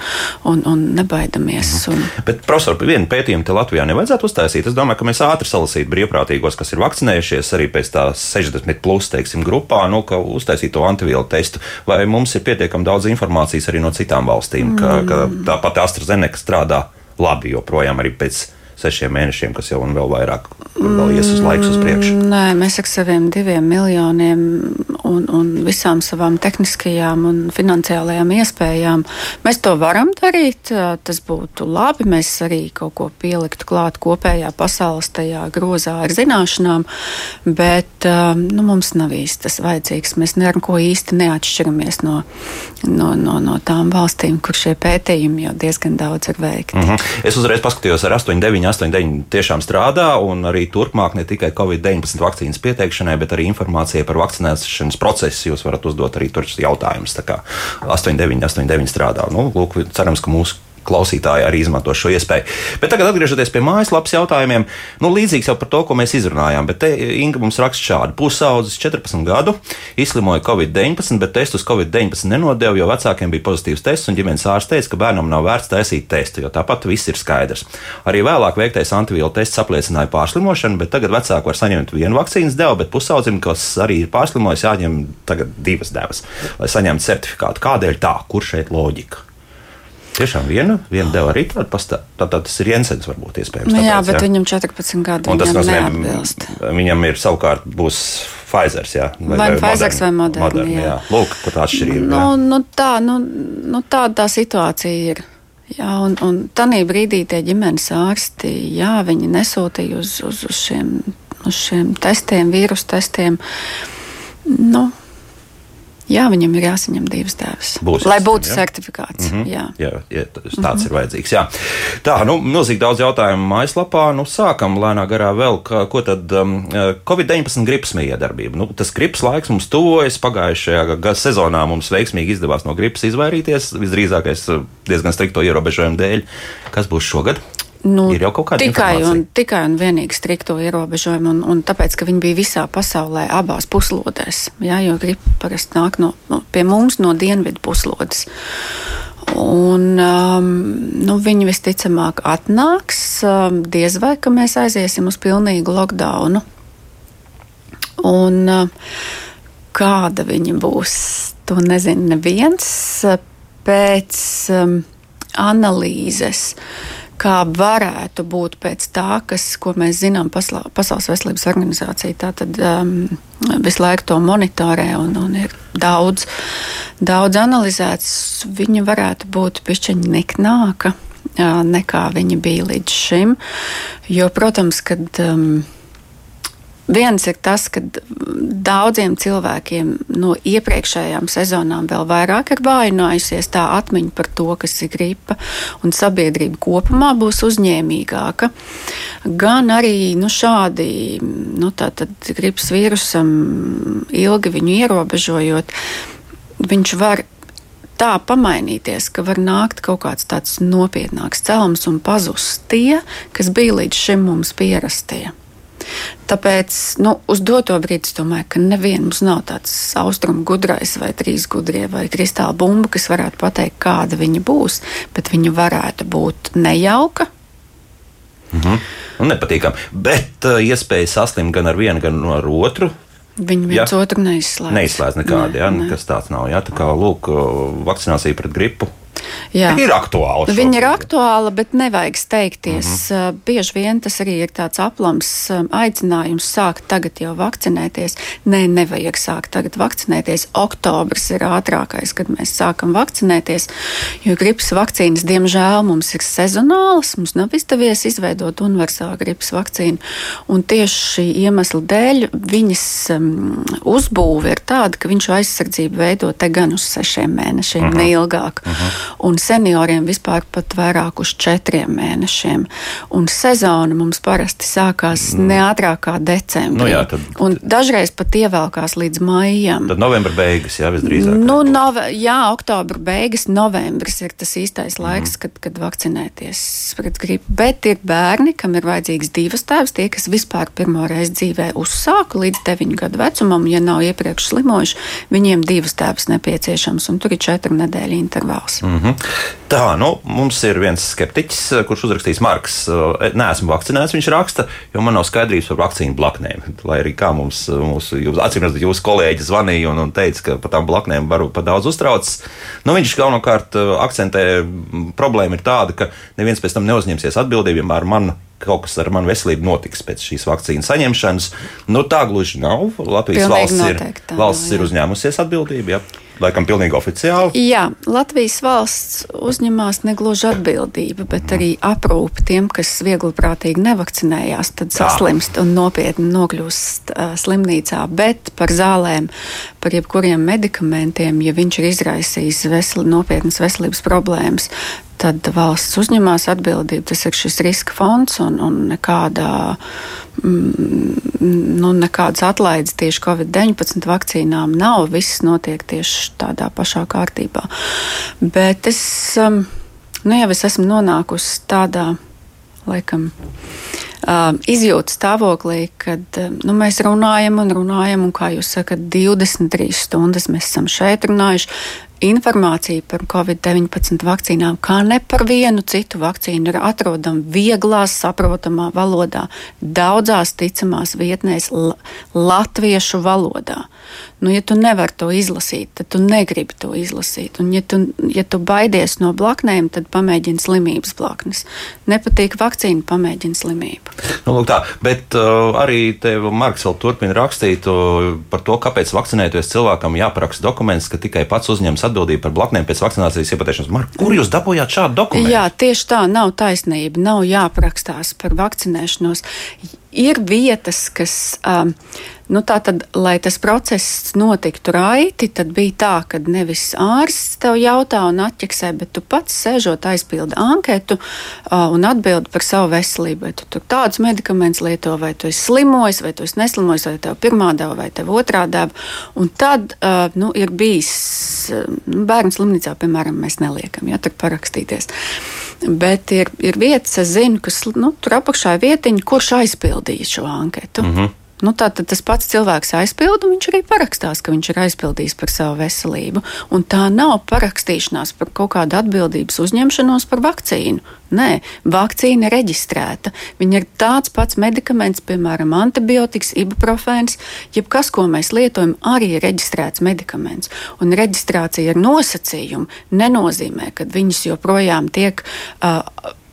un, un nebaidamies. Mhm. Un... Bet, profesor, vienu pētījumu te Latvijā nevajadzētu uztaisīt. Es domāju, ka mēs ātri salasītu brīvprātīgos, kas ir vakcinējušies arī pēc tās 60 plus, teiksim, grupā, nu, ka uztaisītu to antivielu testu. Vai mums ir pietiekami daudz informācijas arī no citām valstīm, ka, ka tā pati AstraZeneca strādā labi joprojām arī pēc sešiem mēnešiem, kas jau un vēl vairāk vēl ies uz laiku uz priekšu? Mm, nē, mēs ar saviem diviem miljoniem un, un visām savām tehniskajām un finansiālajām iespējām mēs to varam darīt. Tas būtu labi. Mēs arī kaut ko pieliktu klāt kopējā pasaules tajā grozā ar zināšanām, bet nu, mums nav īsti tas vajadzīgs. Mēs neko īsti neatšķiramies no, no, no, no tām valstīm, kur šie pētījumi jau diezgan daudz ir veikti. Mm -hmm. Es uzreiz paskatījos ar 8, 9, 8, 9 tiešām strādā un arī turpmāk ne tikai Covid-19 vakcīnas pieteikšanai, bet arī informācijai par vakcinēšanas procesu. Jūs varat uzdot arī tur jautājumus. Tā kā 89, 89 strādā. Nu, lūk, cerams, ka mūsu klausītāji arī izmanto šo iespēju. Bet tagad atgriežoties pie mājaslapas jautājumiem, nu, līdzīgs jau par to, ko mēs izrunājām. Bet te Inga mums raksta šādu: pusaudzis 14 gadu, izslimoja Covid-19, bet testu uz Covid-19 nenodeva, jo vecākiem bija pozitīvs tests, un ģimenes ārsts teica, ka bērnam nav vērts taisīt testu, jo tāpat viss ir skaidrs. Arī vēlāk veiktais antivielu tests apliecināja pārslimošanu, bet tagad vecāki var saņemt vienu vakcīnas devu, bet pusaudzim, kas arī ir pārslimojis, jāņem tagad divas devas, lai saņemtu certifikātu. Kādēļ tā? Kur šeit loģika? Tiešām viena, viena deva arī tādu pastāvu. Tātad tas ir Jensens, varbūt iespējams. Nu, jā, tāpēc, bet jā. viņam 14 gadi. Un tas nozīmē, viņam ir savukārt būs Pfizer. Jā, vai vai Pfizer vai Moderna. moderna jā. Jā. Lūk, kur tā atšķirība. Nu, nu, tā, nu, nu, tāda tā situācija ir. Jā, un, un tādā brīdī tie ģimenes ārsti, jā, viņi nesūtīja uz, uz, uz, šiem, uz šiem testiem, vīrusu testiem. Nu, Jā, viņam ir jāsaņem divas tēvas. Būs lai būtu jā? certifikāts. Mm -hmm. Jā, jā, jā tāds mm -hmm. ir vajadzīgs. Jā. Tā, nu, milzīgi daudz jautājumu mājaslapā. Nu, sākam lēnā garā vēl, ka, ko tad um, Covid-19 gripas miedarbība. Nu, tas gripas laiks mums tuvojas. Pagājušajā sezonā mums veiksmīgi izdevās no gripas izvairīties. Visdrīzākais diezgan strikto ierobežojumu dēļ. Kas būs šogad? Nu, ir jau kaut kāda tikai un, tikai un vienīgi strikto ierobežojumu, un, un tāpēc, ka viņi bija visā pasaulē, abās puslodēs. Jā, jo gripa parasti nāk no, no, pie mums no dienvidu puslodes. Un, um, nu, viņi visticamāk atnāks, um, diez vai ka mēs aiziesim uz pilnīgu lockdownu. Un, uh, kāda viņa būs, to nezina neviens pēc um, analīzes. Uh, kā varētu būt pēc tā, kas, ko mēs zinām paslā, Pasaules veselības organizācija. Tā tad um, visu laiku to monitorē un, un ir daudz, daudz analizēts. Viņa varētu būt pišķiņa niknāka uh, nekā viņa bija līdz šim. Jo, protams, kad. Um, Viens ir tas, ka daudziem cilvēkiem no iepriekšējām sezonām vēl vairāk ir vājinājusies tā atmiņa par to, kas ir gripa, un sabiedrība kopumā būs uzņēmīgāka. Gan arī nu, šādi nu, gripas vīrusam ilgi viņu ierobežojot, viņš var tā pamainīties, ka var nākt kaut kāds tāds nopietnāks cēlums un pazust tie, kas bija līdz šim mums pierastie. Tāpēc nu, uz doto brīdi es domāju, ka nevienam mums nav tāds austrumu gudrais vai trīs gudrie vai kristāla bumba, kas varētu pateikt, kāda viņa būs, bet viņa varētu būt nejauka. Mhm. Un nepatīkami. Bet uh, iespēja saslimt gan ar vienu, gan ar otru. Viņi viens ja? otru neizslēdz. Neizslēdz nekādi, ne, ja? ne. kas tāds nav. Ja? Tā kā lūk, vakcinācija pret gripu Jā. ir aktuāla. Šobrīd. Viņa ir aktuāla, bet nevajag steigties. Mm -hmm. Bieži vien tas arī ir tāds aplams um, aicinājums sākt tagad jau vakcinēties. Nē, nevajag sākt tagad vakcinēties. Oktobris ir ātrākais, kad mēs sākam vakcinēties, jo gripas vakcīnas, diemžēl, mums ir sezonālas. Mums nav izdevies izveidot universālu gripas vakcīnu. Un tieši šī iemesla dēļ viņas um, uzbūve ir tāda, ka viņš aizsardzību veido te gan uz sešiem mēnešiem, uh -huh. neilgāk. Uh -huh. Un senioriem vispār pat vairāk uz četriem mēnešiem. Un sezona mums parasti sākās mm. ne ātrāk kā decembrī. Nu, jā, tad, un dažreiz pat ievēlkās līdz maijam. Tad novembra beigas, jā, visdrīzāk. Nu, nove, jā, oktobra beigas, novembris ir tas īstais laiks, mm. kad, kad vakcinēties pret gripu. Bet ir bērni, kam ir vajadzīgs divas tēvs, tie, kas vispār pirmo reizi dzīvē uzsāka līdz 9 gadu vecumam, ja nav iepriekš slimojuši, viņiem divas tēvs nepieciešams, un tur ir četru nedēļu intervāls. Mm -hmm. Tā, nu, mums ir viens skeptiķis, kurš uzrakstīs Marks. Nē, esmu vakcinēts, viņš raksta, jo man nav skaidrības par vakcīnu blaknēm. Lai arī kā mums, jūs, acīm redzot, jūsu kolēģi zvanīja un, un teica, ka par tām blaknēm varu par daudz uztraucas. Nu, viņš galvenokārt akcentē, problēma ir tāda, ka neviens pēc tam neuzņemsies atbildību, ja man kaut kas ar manu veselību notiks pēc šīs vakcīnas saņemšanas. Nu, tā gluži nav. Latvijas Pilnīgi valsts, noteikti, ir, valsts jā. ir uzņēmusies atbildību. Ja? Laikam pilnīgi oficiāli. Jā, Latvijas valsts uzņemās negluži atbildību, bet arī aprūpi tiem, kas viegliprātīgi nevakcinējās, tad saslimst un nopietni nokļūst uh, slimnīcā. Bet par zālēm, par jebkuriem medikamentiem, ja viņš ir izraisījis vesel, nopietnas veselības problēmas, tad valsts uzņemās atbildību. Tas ir šis riska fonds un, un nekādā, mm, nu, nekādas atlaides tieši Covid-19 vakcīnām nav. Viss notiek tieši tādā pašā kārtībā. Bet es, um, nu, jau es esmu nonākusi tādā, laikam, Uh, izjūtas stāvoklī, kad uh, nu, mēs runājam un runājam, un kā jūs sakat, 23 stundas mēs esam šeit runājuši informācija par covid-19 vakcīnām, kā ne par vienu citu vakcīnu, ir atrodama vieglā, saprotamā valodā, daudzās ticamās vietnēs, latviešu valodā. Nu, ja tu nevari to izlasīt, tad tu negribi to izlasīt. Un, ja tu, ja tu baidies no blaknēm, tad pamēģini slimības blaknes. Nepatīk vakcīna, pamēģini slimību. Nu, lūk, tā, bet uh, arī Marks vēl turpina rakstīt uh, par to, kāpēc vakcinēties cilvēkam jāparaksta dokuments, ka tikai pats uzņems atbildību par blaknēm pēc vakcinācijas iepatēšanas. Mark, kur jūs dabūjāt šādu dokumentu? Jā, tieši tā, nav taisnība, nav jāparakstās par vakcinēšanos. Ir vietas, kas. Um, Nu, tātad, lai tas process notiktu raiti, tad bija tā, ka nevis ārsts tev jautā un atķeksē, bet tu pats sēžot aizpildi anketu uh, un atbildi par savu veselību. Vai tu tur tādus medikamentus lieto, vai tu esi slimojis, vai tu esi neslimojis, vai tev pirmā deva, vai tev otrā deva. Un tad uh, nu, ir bijis uh, bērnu slimnīcā, piemēram, mēs neliekam, ja tur parakstīties. Bet ir, ir vietas, es zinu, kas nu, tur apakšā ir vietiņa, kurš aizpildīja šo anketu. Mm -hmm. Nu, Tātad tas pats cilvēks aizpilda, un viņš arī parakstās, ka viņš ir aizpildījis par savu veselību. Un tā nav parakstīšanās par kaut kādu atbildības uzņemšanos par vakcīnu. Nē, vakcīna ir reģistrēta. Viņa ir tāds pats medikaments, piemēram, antibiotikas, ibuprofēns, jebkas, ko mēs lietojam, arī ir reģistrēts medikaments. Un reģistrācija ar nosacījumu nenozīmē, ka viņas joprojām tiek. Uh,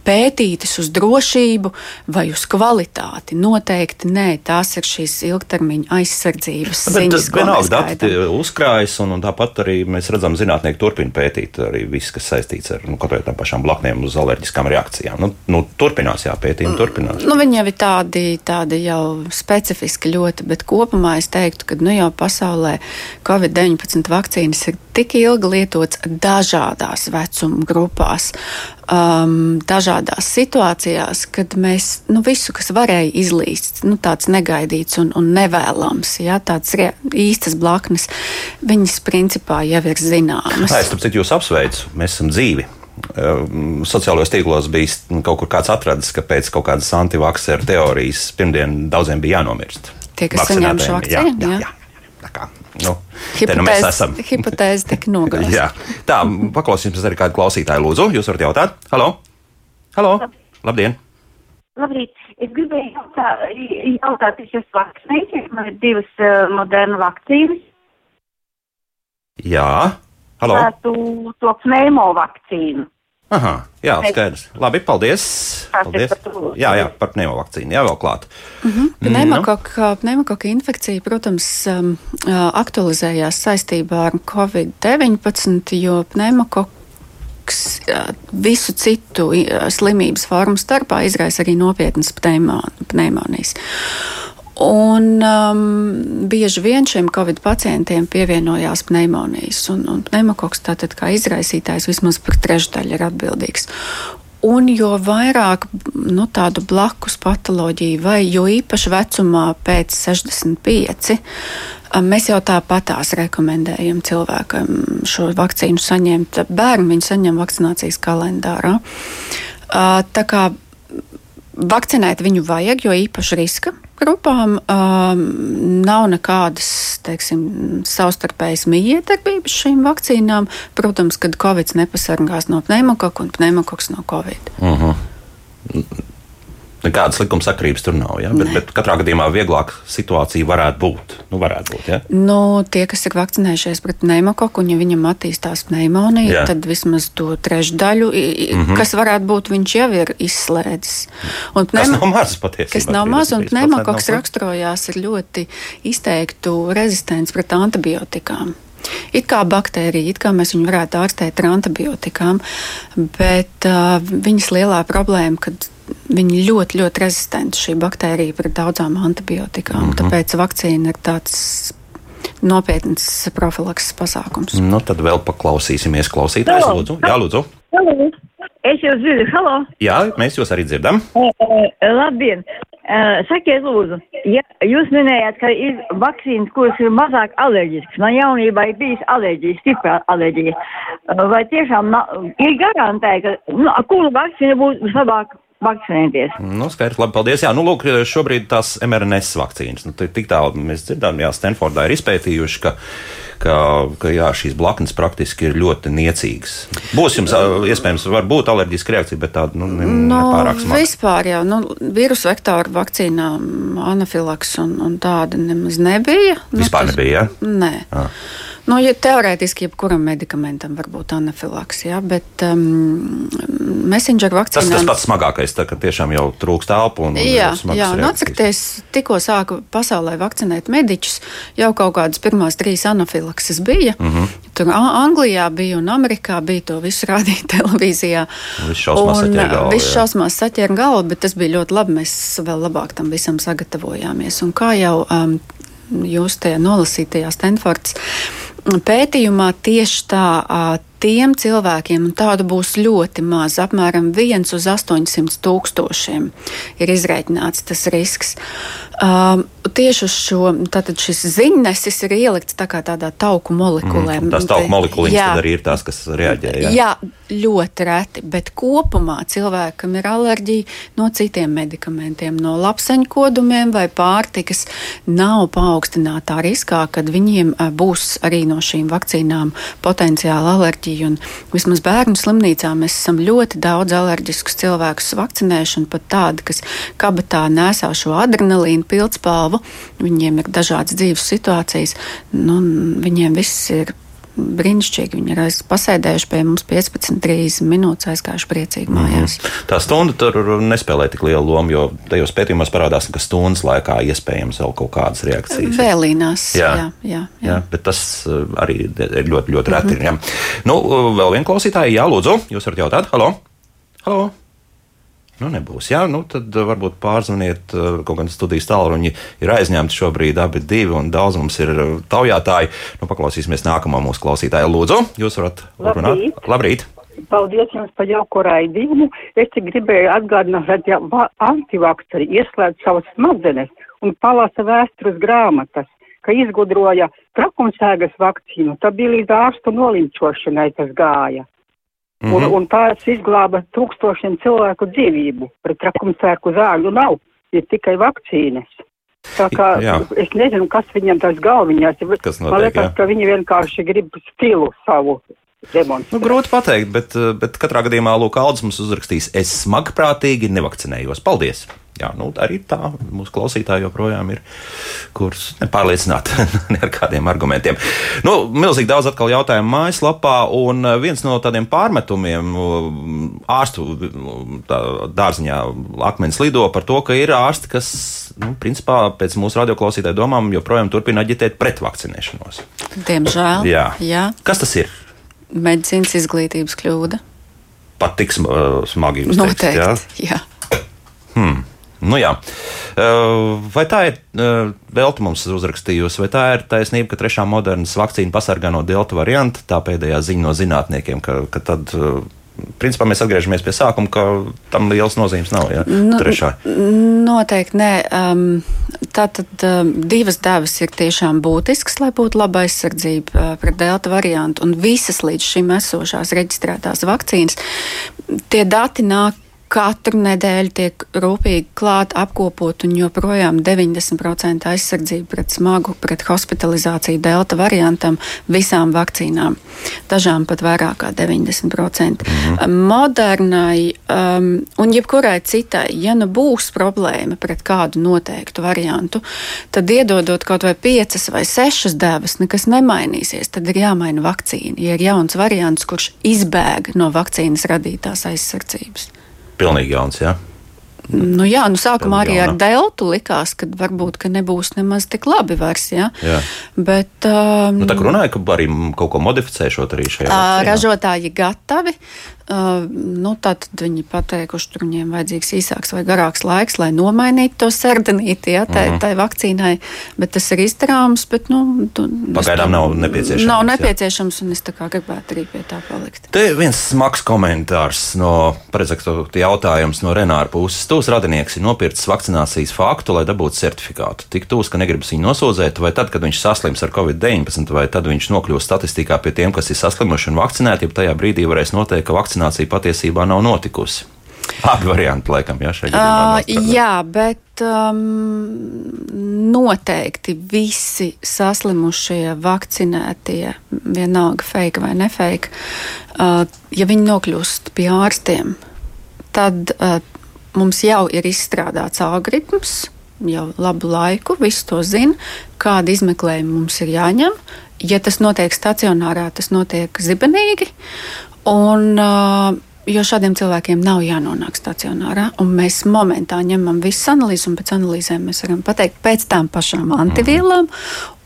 pētītas uz drošību vai uz kvalitāti. Noteikti nē, tās ir šīs ilgtermiņa aizsardzības ziņas. Vienalga dati uzkrājas, un, un tāpat arī mēs redzam, zinātnieki turpina pētīt arī viss, kas saistīts ar nu, kaut kādām pašām blaknēm uz alerģiskām reakcijām. Nu, nu, turpinās, jā, pētījumi mm. turpinās. Nu, viņi jau ir tādi, tādi jau specifiski ļoti, bet kopumā es teiktu, ka nu, jau pasaulē Covid-19 vakcīnas ir tik ilgi lietots dažādās vecuma grupās um, dažādās situācijās, kad mēs nu, visu, kas varēja izlīst, nu, tāds negaidīts un, un nevēlams, ja, tāds re, īstas blaknes, viņas principā jau ir zināmas. Nē, es tam citu jūs apsveicu, mēs esam dzīvi. Um, sociālajos tīklos bija kaut kur kāds atradis, ka pēc kaut kādas antivakcēra teorijas pirmdien daudziem bija jānomirst. Tie, kas saņem šo vakcīnu? Jā, jā, jā. Kā Nu, nu hipotēze, hipotēze tika nogāzta. Tā, paklausīsimies arī kādu klausītāju. Lūdzu, jūs varat jautāt? Halo! Halo! Labdien! Labrīt! Es gribēju jautāt, jautāt es esmu vakcinējies, man ir divas uh, modernu vakcīnas. Jā, halo! To, to pneumo vakcīnu. Aha, jā, skaidrs. Labi, paldies. paldies. Jā, jā, par pneimovakcīnu. Jā, vēl klāt. Uh mhm. -huh. Pneumokoka, pneumokoka infekcija, protams, um, aktualizējās saistībā ar Covid-19, jo pneumokoka visu citu slimības formu starpā izraisa arī nopietnas pneimonijas. Un um, bieži vien šiem covid pacientiem pievienojās pneimonijas, un, un pneimokoks tātad kā izraisītājs vismaz par trešdaļu ir atbildīgs. Un jo vairāk nu, tādu blakus patoloģiju, vai jo īpaši vecumā pēc 65, mēs jau tāpatās rekomendējam cilvēkam šo vakcīnu saņemt. Bērni viņu saņem vakcinācijas kalendārā. Tā kā vakcinēt viņu vajag, jo īpaši riska grupām um, nav nekādas teiksim, savstarpējas mijiedarbības šīm vakcīnām. Protams, kad Covid nepasargās no pneimokoka un pneimokoks no Covid. Uh mhm. -huh. Nekādas likumsakrības tur nav. Ja? Bet, bet katrā gadījumā vieglāka situācija varētu būt. Nu, varētu būt ja? nu, tie, kas ir vakcinējušies pret pneimokoku, un ja viņam attīstās pneimonija, Jā. tad vismaz to trešdaļu, mm -hmm. kas varētu būt, viņš jau ir izslēdzis. Un pneimo... Tas nav maz patiesībā. Kas nav maz, un pneimokoks raksturojās ar ļoti izteiktu rezistenci pret antibiotikām. It kā baktērija, it kā mēs viņu varētu ārstēt ar antibiotikām, bet uh, viņas lielā problēma, kad viņi ļoti, ļoti rezistenti šī baktērija pret daudzām antibiotikām. Mm -hmm. Tāpēc vakcīna ir tāds nopietns profilakses pasākums. Nu, tad vēl paklausīsimies klausītājs. Lūdzu, jā, lūdzu. Halo. Es jūs dzirdu, halo! Jā, mēs jūs arī dzirdam. Labdien! Sakiet, lūdzu, ja jūs minējāt, ka ir vakcīnas, kuras ir mazāk alerģiskas. Man jaunībā ir bijis alerģija, stipra alerģija. Vai tiešām ir garantēta, ka nu, kuru vakcīnu būtu labāk vakcinēties. Nu, skaidrs, labi, paldies. Jā, nu, lūk, šobrīd tās MRNS vakcīnas. Nu, tik tālu mēs dzirdām, jā, Stanfordā ir izpētījuši, ka, ka, ka jā, šīs blaknes praktiski ir ļoti niecīgas. Būs jums iespējams, var būt alerģiska reakcija, bet tāda nu, ne, no, nepārāk smaga. Vispār jau nu, vīrusu vektoru vakcīnām anafilaks un, un tāda nemaz nebija. Vispār nu, tas, nebija, jā? Nē. Ah. Nu, ja teorētiski jebkuram medikamentam var būt anafilaks, ja, bet um, messenger vakcīnām... Tas tas pats smagākais, tā, ka tiešām jau trūkst elpu un Jā, jā un atcerieties, tikko sāka pasaulē vakcinēt mediķus, jau kaut kādas pirmās trīs anafilakses bija. Mm -hmm. Tur Anglijā bija un Amerikā bija to visu rādīt televīzijā. Viss šausmās saķēra galvu. Viss šausmās saķēra galvu, bet tas bija ļoti labi. Mēs vēl labāk tam visam sagatavojāmies. Un kā jau um, jūs tajā nolasītajā Stanfords pētījumā tieši tā tiem cilvēkiem, un tādu būs ļoti maz, apmēram 1 uz 800 tūkstošiem, ir izreikināts tas risks. Um, tieši uz šo tātad šis ziņnesis ir ielikts tā kā tādā tauku molekulē. Mm, tās tauku molekuliņas arī ir tās, kas reaģē. Jā. jā, ļoti reti, bet kopumā cilvēkam ir alerģija no citiem medikamentiem, no lapseņu kodumiem vai pārtikas, nav paaugstinātā riskā, kad viņiem būs arī no šīm vakcīnām potenciāli alerģija alerģiju. Un vismaz bērnu slimnīcā mēs esam ļoti daudz alerģiskus cilvēkus vakcinējuši, un pat tādi, kas kabatā nesā šo adrenalīnu pildspalvu, viņiem ir dažādas dzīves situācijas, nu, viņiem viss ir brīnišķīgi. Viņi ir pasēdējuši pie mums 15, 30 minūtes, aizgājuši priecīgi mājās. Mm -hmm. Tā stunda tur nespēlē tik lielu lomu, jo tajos pētījumos parādās, ka stundas laikā iespējams vēl kaut kādas reakcijas. Vēlīnās. Jā, jā, jā, jā. jā bet tas uh, arī ir ļoti, ļoti reti. Mm -hmm. Nu, vēl viena klausītāja, jā, lūdzu, jūs varat jautāt, halo! halo? Nu, nebūs. Jā, nu, tad uh, varbūt pārzvaniet uh, kaut kādā studijas tālruņa. Ir aizņemti šobrīd abi divi, un daudz mums ir uh, taujātāji. Nu, paklausīsimies nākamā mūsu klausītāja. Lūdzu, jūs varat runāt. Labrīt! Paldies jums par jauko raidījumu. Es te gribēju atgādināt, ka ja antivakceri ieslēdz savas smadzenes un palasa vēstures grāmatas, ka izgudroja trakumsēgas vakcīnu, tad bija līdz ārstu nolinčošanai tas gāja. Mm -hmm. un, un tās izglāba tūkstošiem cilvēku dzīvību. Pret trakumsērku zāļu nav, ir tikai vakcīnas. Tā kā jā. es nezinu, kas viņam tas galviņās ir. Man liekas, ka viņi vienkārši grib stilu savu Nu, grūti pateikt, bet, bet katrā gadījumā Lūk, Aldis mums uzrakstīs, es smagprātīgi nevakcinējos. Paldies! Jā, nu, arī tā mūsu klausītāji joprojām ir, kurus nepārliecināti ar kādiem argumentiem. Nu, milzīgi daudz atkal jautājumu mājaslapā, un viens no tādiem pārmetumiem ārstu dārziņā akmens lido par to, ka ir ārsti, kas, nu, principā pēc mūsu radioklausītāju domām joprojām turpina aģitēt pret vakcinēšanos. Diemžēl. Jā. Jā. Kas tas ir? Medicīnas izglītības kļūda. Pat tik smagi jūs Noteikti, teikt, jā? jā. Hmm. Nu, jā. vai tā ir Delta mums uzrakstījusi, vai tā ir taisnība, ka trešā modernas vakcīna pasargā no Delta varianta? Tā pēdējā ziņa no zinātniekiem, ka, ka tad principā mēs atgriežamies pie sākuma, ka tam liels nozīmes nav. Ja? Nu, Trešā. Noteikti nē. Um, Tātad um, divas devas ir tiešām būtiskas, lai būtu laba aizsardzība uh, pret delta variantu. Un visas līdz šim esošās reģistrētās vakcīnas, tie dati nāk katru nedēļu tiek rūpīgi klāt, apkopot un joprojām 90% aizsardzība pret smagu, pret hospitalizāciju delta variantam visām vakcīnām. Dažām pat vairāk kā 90%. Mhm. Modernai um, un jebkurai citai, ja nu būs problēma pret kādu noteiktu variantu, tad iedodot kaut vai piecas vai sešas devas, nekas nemainīsies. Tad ir jāmaina vakcīna. Ja ir jauns variants, kurš izbēg no vakcīnas radītās aizsardzības. Pilnīgi jauns, jā. Ja? Nu jā, nu sākumā arī ar deltu likās, ka varbūt ka nebūs nemaz tik labi vairs. Ja? Jā. Bet, um, nu, tā kā runāja, ka arī kaut ko modificēšot arī šajā. Uh, ražotāji gatavi. Uh, nu, tad viņi pateikuši, ka viņiem vajadzīgs īsāks vai garāks laiks, lai nomainītu to sardanīti ja, tai, mm -hmm. tai vakcīnai. Bet tas ir izdarāms. Bet, nu, tu, Pagaidām nav nepieciešams. Nav nepieciešams, jā. un es gribētu arī pie tā palikt. Te viens smags komentārs no, paredzēts, jautājums no Renāra puses. Tūs radinieks ir nopircis vakcinācijas faktu, lai dabūtu certifikātu. Tik tūs, ka negribas viņu nosūdzēt, vai tad, kad viņš saslims ar covid-19, vai tad viņš nokļūs statistikā pie tiem, kas ir saslimuši un vakcinēti, ja tajā brīdī varēs noteikt, ka vakcinācija vakcinācija patiesībā nav notikusi. Abi varianti, laikam, jā, šeit ir. Uh, jā, bet um, noteikti visi saslimušie, vakcinētie, vienalga fake vai nefake, uh, ja viņi nokļūst pie ārstiem, tad uh, mums jau ir izstrādāts algoritms. Jau labu laiku, visi to zina, kāda izmeklējuma mums ir jāņem. Ja tas notiek stacionārā, tas notiek zibenīgi. Un, uh, jo šādiem cilvēkiem nav jānonāk stacionārā. Mēs momentā ņemam visas analīzes, un pēc analīzēm mēs varam pateikt pēc tām pašām antivielām.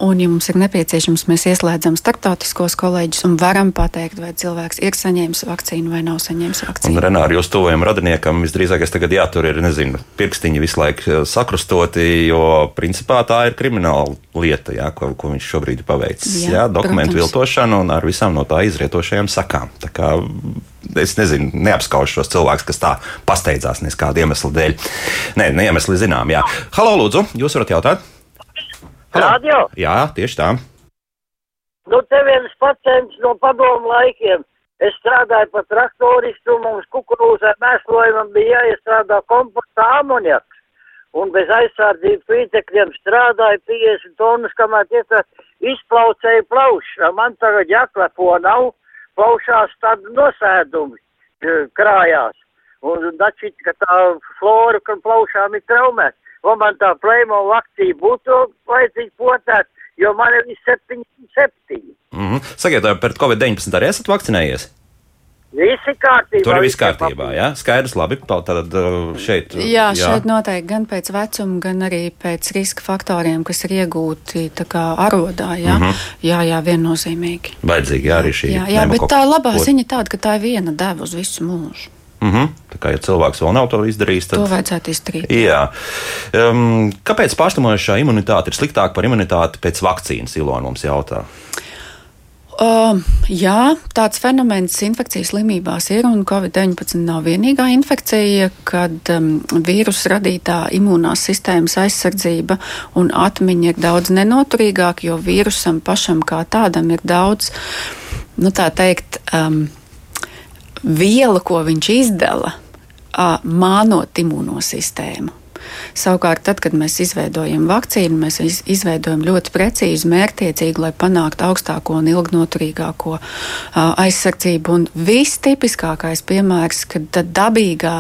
Un, ja mums ir nepieciešams, mēs ieslēdzam starptautiskos kolēģus un varam pateikt, vai cilvēks ir saņēmis vakcīnu vai nav saņēmis vakcīnu. Un, Renāri, jūs tuvojam radiniekam visdrīzāk tagad jātur ir, nezinu, pirkstiņi visu laiku uh, sakrustoti, jo principā tā ir krimināla lieta, jā, ko, ko viņš šobrīd ir paveicis. Jā, jā, dokumentu protams. viltošana un ar visām no tā izrietošajām sakām. Tā kā es nezinu, neapskaužu šos cilvēkus, kas tā pasteidzās neskādu iemeslu dēļ. Nē, ne iemesli zinām. Jā. Halo, lūdzu, jūs varat jautāt? Radio? Jā, tieši tā. Nu, te viens pacients no padomu laikiem. Es strādāju par traktoristu, mums kukurūzē mēslojumam bija jāiestrādā kompostā amoniaks. Un bez aizsardzības līdzekļiem strādāja 50 tonnas, kamēr tie izplaucēja plaušas. Man tagad jāklepo nav plaušās tādi nosēdumi e, krājās. Un dačīt, ka tā flora, ka plaušām ir traumēta. Un man tā plēmo akcija būtu vajadzīgi potēt, jo man ir 77. Mm -hmm. Sakiet, pret Covid-19 arī esat vakcinējies? Visi kārtībā. Tur ir viss kārtībā, jā, skaidrs, labi. Tad uh, šeit. Jā, jā, šeit noteikti gan pēc vecuma, gan arī pēc riska faktoriem, kas ir iegūti arodā. Jā, mm -hmm. jā, jā viennozīmīgi. Vajadzīgi jā, arī šī. Jā, jā bet tā labā pot. ziņa tāda, ka tā ir viena deva uz visu mūžu. Mm -hmm. Tā kā ja cilvēks vēl nav to izdarījis, tad to vajadzētu izdarīt. Jā. Um, kāpēc pārsteimošā imunitāte ir sliktāka par imunitāti pēc vakcīnas? Ilona mums jautā. Uh, jā, tāds fenomens infekcijas slimībās ir, un Covid-19 nav vienīgā infekcija, kad um, vīrusu radītā imūnās sistēmas aizsardzība un atmiņa ir daudz nenoturīgāka, jo vīrusam pašam kā tādam ir daudz, nu tā teikt, um, viela, ko viņš izdala, uh, mānot imūno sistēmu. Savukārt, tad, kad mēs izveidojam vakcīnu, mēs izveidojam ļoti precīzi, mērķtiecīgi, lai panāktu augstāko un ilgnoturīgāko aizsardzību. Un vistipiskākais piemērs, kad dabīgā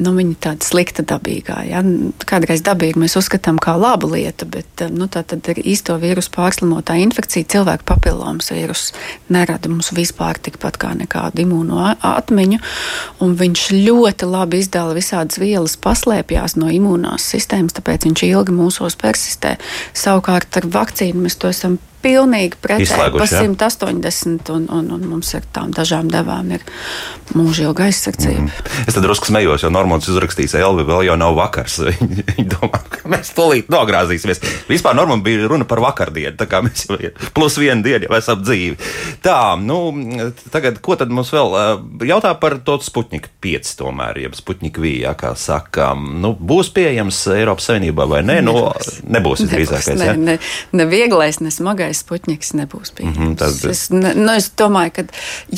nu, viņa tāda slikta dabīgā. Ja? Kādreiz dabīgi mēs uzskatām kā labu lietu, bet nu, tā tad ir īsto vīrusu pārslimotā infekcija. Cilvēka papilomas vīrus nerada mums vispār tikpat kā nekādu imūno atmiņu, viņš ļoti labi izdala visādas vielas, paslēpjās no imūnās sistēmas, tāpēc viņš ilgi mūsos persistē. Savukārt ar vakcīnu mēs to esam pilnīgi pretēji pa 180, un, un, un mums ar tām dažām devām ir mūžīga aizsardzība. Mm. Es tad drusku smējos, jo Normons uzrakstīs, Elvi, vēl jau nav vakars. Viņi domā, ka mēs tūlīt nogrāzīsimies. Vispār Normam bija runa par vakardienu, tā kā mēs jau plus vienu dienu jau esam dzīvi. Tā, nu, tagad, ko tad mums vēl jautā par to Sputnik 5 tomēr, jeb Sputnik V, ja, kā saka, nu, būs pieejams Eiropas Savienībā vai nē? Nu, nebūs, nebūs drīzākais. Ne, ja? ne, ne vieglais, ne smagais Sputniks nebūs pieejams. Mm -hmm, tad... es, nu, es domāju, ka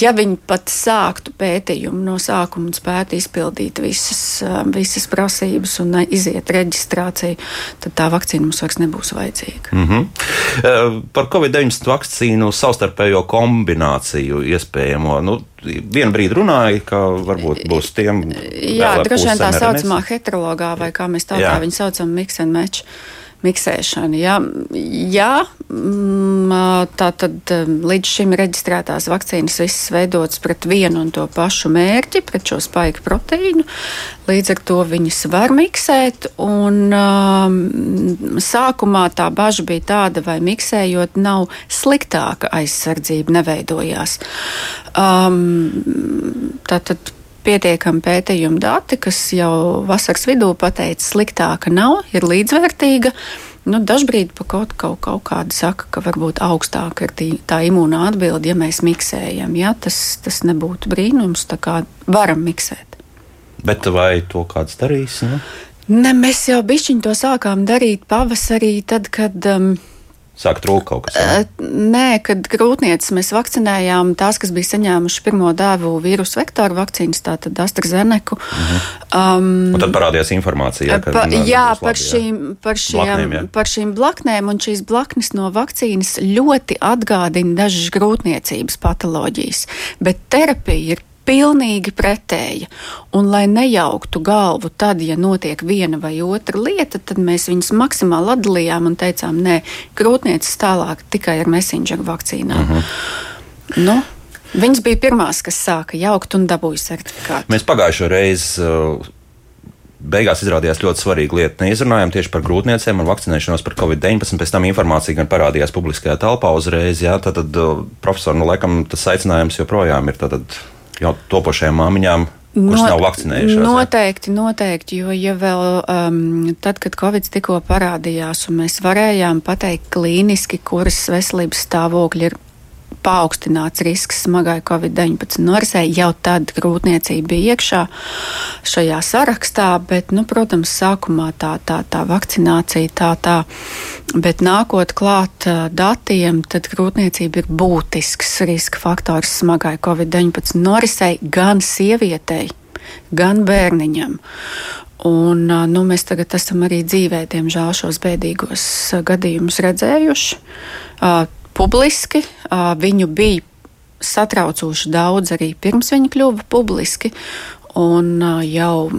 ja viņi pat sāktu pētījumu no sākuma un spētu izpildīt visas, visas prasības un iziet reģistrāciju, tad tā vakcīna mums vairs nebūs vajadzīga. Mm -hmm. Par Covid-19 vakcīnu savstarpējo kombināciju iespējamo. Nu, vienu brīdi runāja, ka varbūt būs tiem. Jā, droši vien tā saucamā heterologā, vai kā mēs tā viņu saucam, mix and match miksēšana. Jā, jā mm, tā tad līdz šim reģistrētās vakcīnas visas veidotas pret vienu un to pašu mērķi, pret šo spaiku proteīnu. Līdz ar to viņas var miksēt. Un, um, sākumā tā bažas bija tāda, vai miksējot nav sliktāka aizsardzība neveidojās. Um, tātad pietiekami pētījumu dati, kas jau vasaras vidū pateica, sliktāka nav, ir līdzvērtīga. Nu, dažbrīd pa kaut, kaut, kaut kāda saka, ka varbūt augstāka ir tī, tā imūnā atbilde, ja mēs miksējam. Ja? Tas, tas nebūtu brīnums, tā kā varam miksēt. Bet vai to kāds darīs? Ne? Ne, mēs jau bišķiņu to sākām darīt pavasarī, tad, kad. Um, Sāk trūkt kaut kas tāds? Nē, kad grūtniecis mēs vakcinējām tās, kas bija saņēmuši pirmo dēvu vīrusu vektoru vakcīnas, tātad AstraZeneku. -huh. um, un tad parādījās informācija, ka pa, jā, labi, par, šīm, par, šiem, blaknēm, jā. par šīm blaknēm, un šīs blaknes no vakcīnas ļoti atgādina dažas grūtniecības patoloģijas, bet terapija ir pilnīgi pretēja. Un, lai nejauktu galvu, tad, ja notiek viena vai otra lieta, tad mēs viņus maksimāli atdalījām un teicām, nē, krūtniecis tālāk tikai ar messenger vakcīnām. Uh -huh. nu, Viņas bija pirmās, kas sāka jaukt un dabūja certifikātu. Mēs pagājušo reizi uh, beigās izrādījās ļoti svarīga lieta. Neizrunājām tieši par grūtniecēm un vakcinēšanos par covid-19. Pēc tam informācija gan parādījās publiskajā telpā uzreiz. Jā, tad, tad uh, profesori, nu, laikam tas aicinājums joprojām ir. Tad, jau topošajām māmiņām, Not, nav vakcinējušās. Noteikti, noteikti, jo ja vēl um, tad, kad Covid tikko parādījās, un mēs varējām pateikt klīniski, kuras veselības stāvokļi ir paaugstināts risks smagai Covid-19 norisei. Jau tad grūtniecība bija iekšā šajā sarakstā, bet, nu, protams, sākumā tā, tā, tā vakcinācija tā, tā, bet nākot klāt datiem, tad grūtniecība ir būtisks riska faktors smagai Covid-19 norisei gan sievietei, gan bērniņam. Un, nu, mēs tagad esam arī dzīvē, diemžēl, šos bēdīgos gadījumus redzējuši publiski. Viņu bija satraucoši daudz arī pirms viņa kļuva publiski. Un jau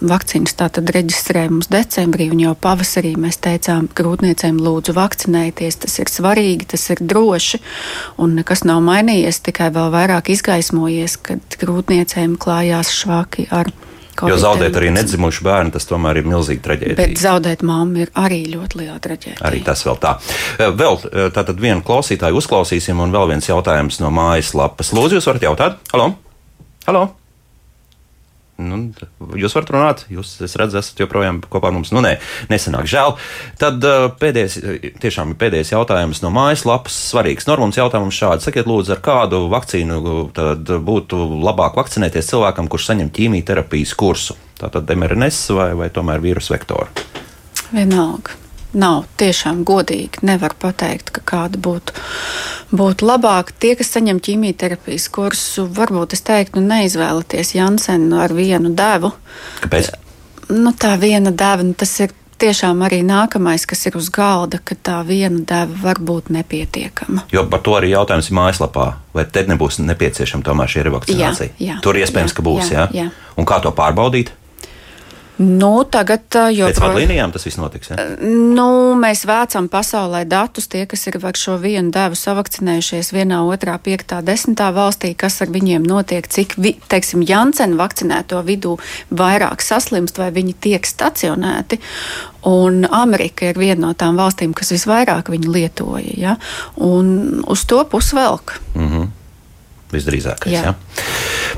vakcīnas tātad reģistrēja mums decembrī, un jau pavasarī mēs teicām, grūtniecēm lūdzu vakcinēties, tas ir svarīgi, tas ir droši, un nekas nav mainījies, tikai vēl vairāk izgaismojies, kad grūtniecēm klājās švaki ar Jo zaudēt arī nedzimušu bērnu, tas tomēr ir milzīga traģēdija. Bet zaudēt mammu ir arī ļoti liela traģēdija. Arī tas vēl tā. Vēl tātad vienu klausītāju uzklausīsim, un vēl viens jautājums no mājaslapas. Lūdzu, jūs varat jautāt? Halo! Halo! Nu, jūs varat runāt, jūs redzat, esat joprojām kopā ar mums. Nu, nē, nesenāk, žēl. Tad uh, pēdējais, tiešām ir pēdējais jautājums no mājaslapas. Svarīgs Normons jautājums šāds. Sakiet, lūdzu, ar kādu vakcīnu būtu labāk vakcinēties cilvēkam, kurš saņem ķīmijterapijas kursu? Tātad MRNS vai, vai tomēr vīrusu vektoru? Vienalga nav tiešām godīgi. Nevar pateikt, ka kāda būtu, būtu labāka. Tie, kas saņem ķīmijterapijas kursu, varbūt es teiktu, nu, neizvēlieties Jansenu ar vienu devu. Kāpēc? Nu, tā viena deva, nu, tas ir tiešām arī nākamais, kas ir uz galda, ka tā viena deva var būt nepietiekama. Jo par to arī jautājums ir mājaslapā. Vai te nebūs nepieciešama tomēr šī revakcinācija? Jā, jā, Tur iespējams, jā, ka būs. Jā, jā. Jā. Un kā to pārbaudīt? Nu, tagad jau pēc vadlīnijām tas viss notiks. Ja? Nu, mēs vācam pasaulē datus, tie, kas ir ar šo vienu devu savakcinējušies vienā, otrā, piektā, desmitā valstī, kas ar viņiem notiek, cik, vi, teiksim, Janssen vakcinēto vidū vairāk saslimst vai viņi tiek stacionēti. Un Amerika ir viena no tām valstīm, kas visvairāk viņu lietoja. Ja? Un uz to pusi velk. Mm -hmm. Visdrīzākais. Jā. Ja?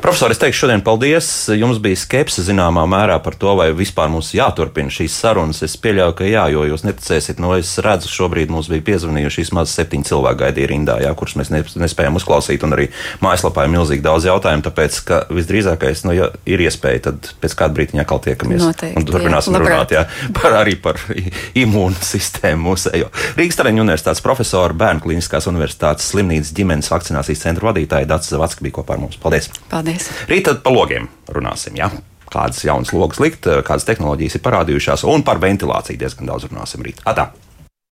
Profesor, es teikšu šodien paldies. Jums bija skepse zināmā mērā par to, vai vispār mums jāturpina šīs sarunas. Es pieļauju, ka jā, jo jūs neticēsiet, no es redzu, šobrīd mums bija piezvanījuši vismaz septiņi cilvēki gaidīja rindā, jā, kurus mēs nespējām uzklausīt, un arī mājaslapā ir milzīgi daudz jautājumu, tāpēc, ka visdrīzākais, nu, ja ir iespēja, tad pēc kāda brīdiņa atkal tiekamies Noteikti, un turpināsim jā, runāt jā, par, arī par imūnu sistēmu mūsējo. Rīgas Tareņu universitātes profesora, Bērnu klīniskās universitātes slimnīcas ģimenes vakcinācijas centra vadītāja Dats Zavacka bija kopā ar mums. Paldies. Paldies! Rīt tad par logiem runāsim. Ja? Kādas jaunas logas likt, kādas tehnoloģijas ir parādījušās, un par ventilāciju diezgan daudz runāsim rīt. Atā!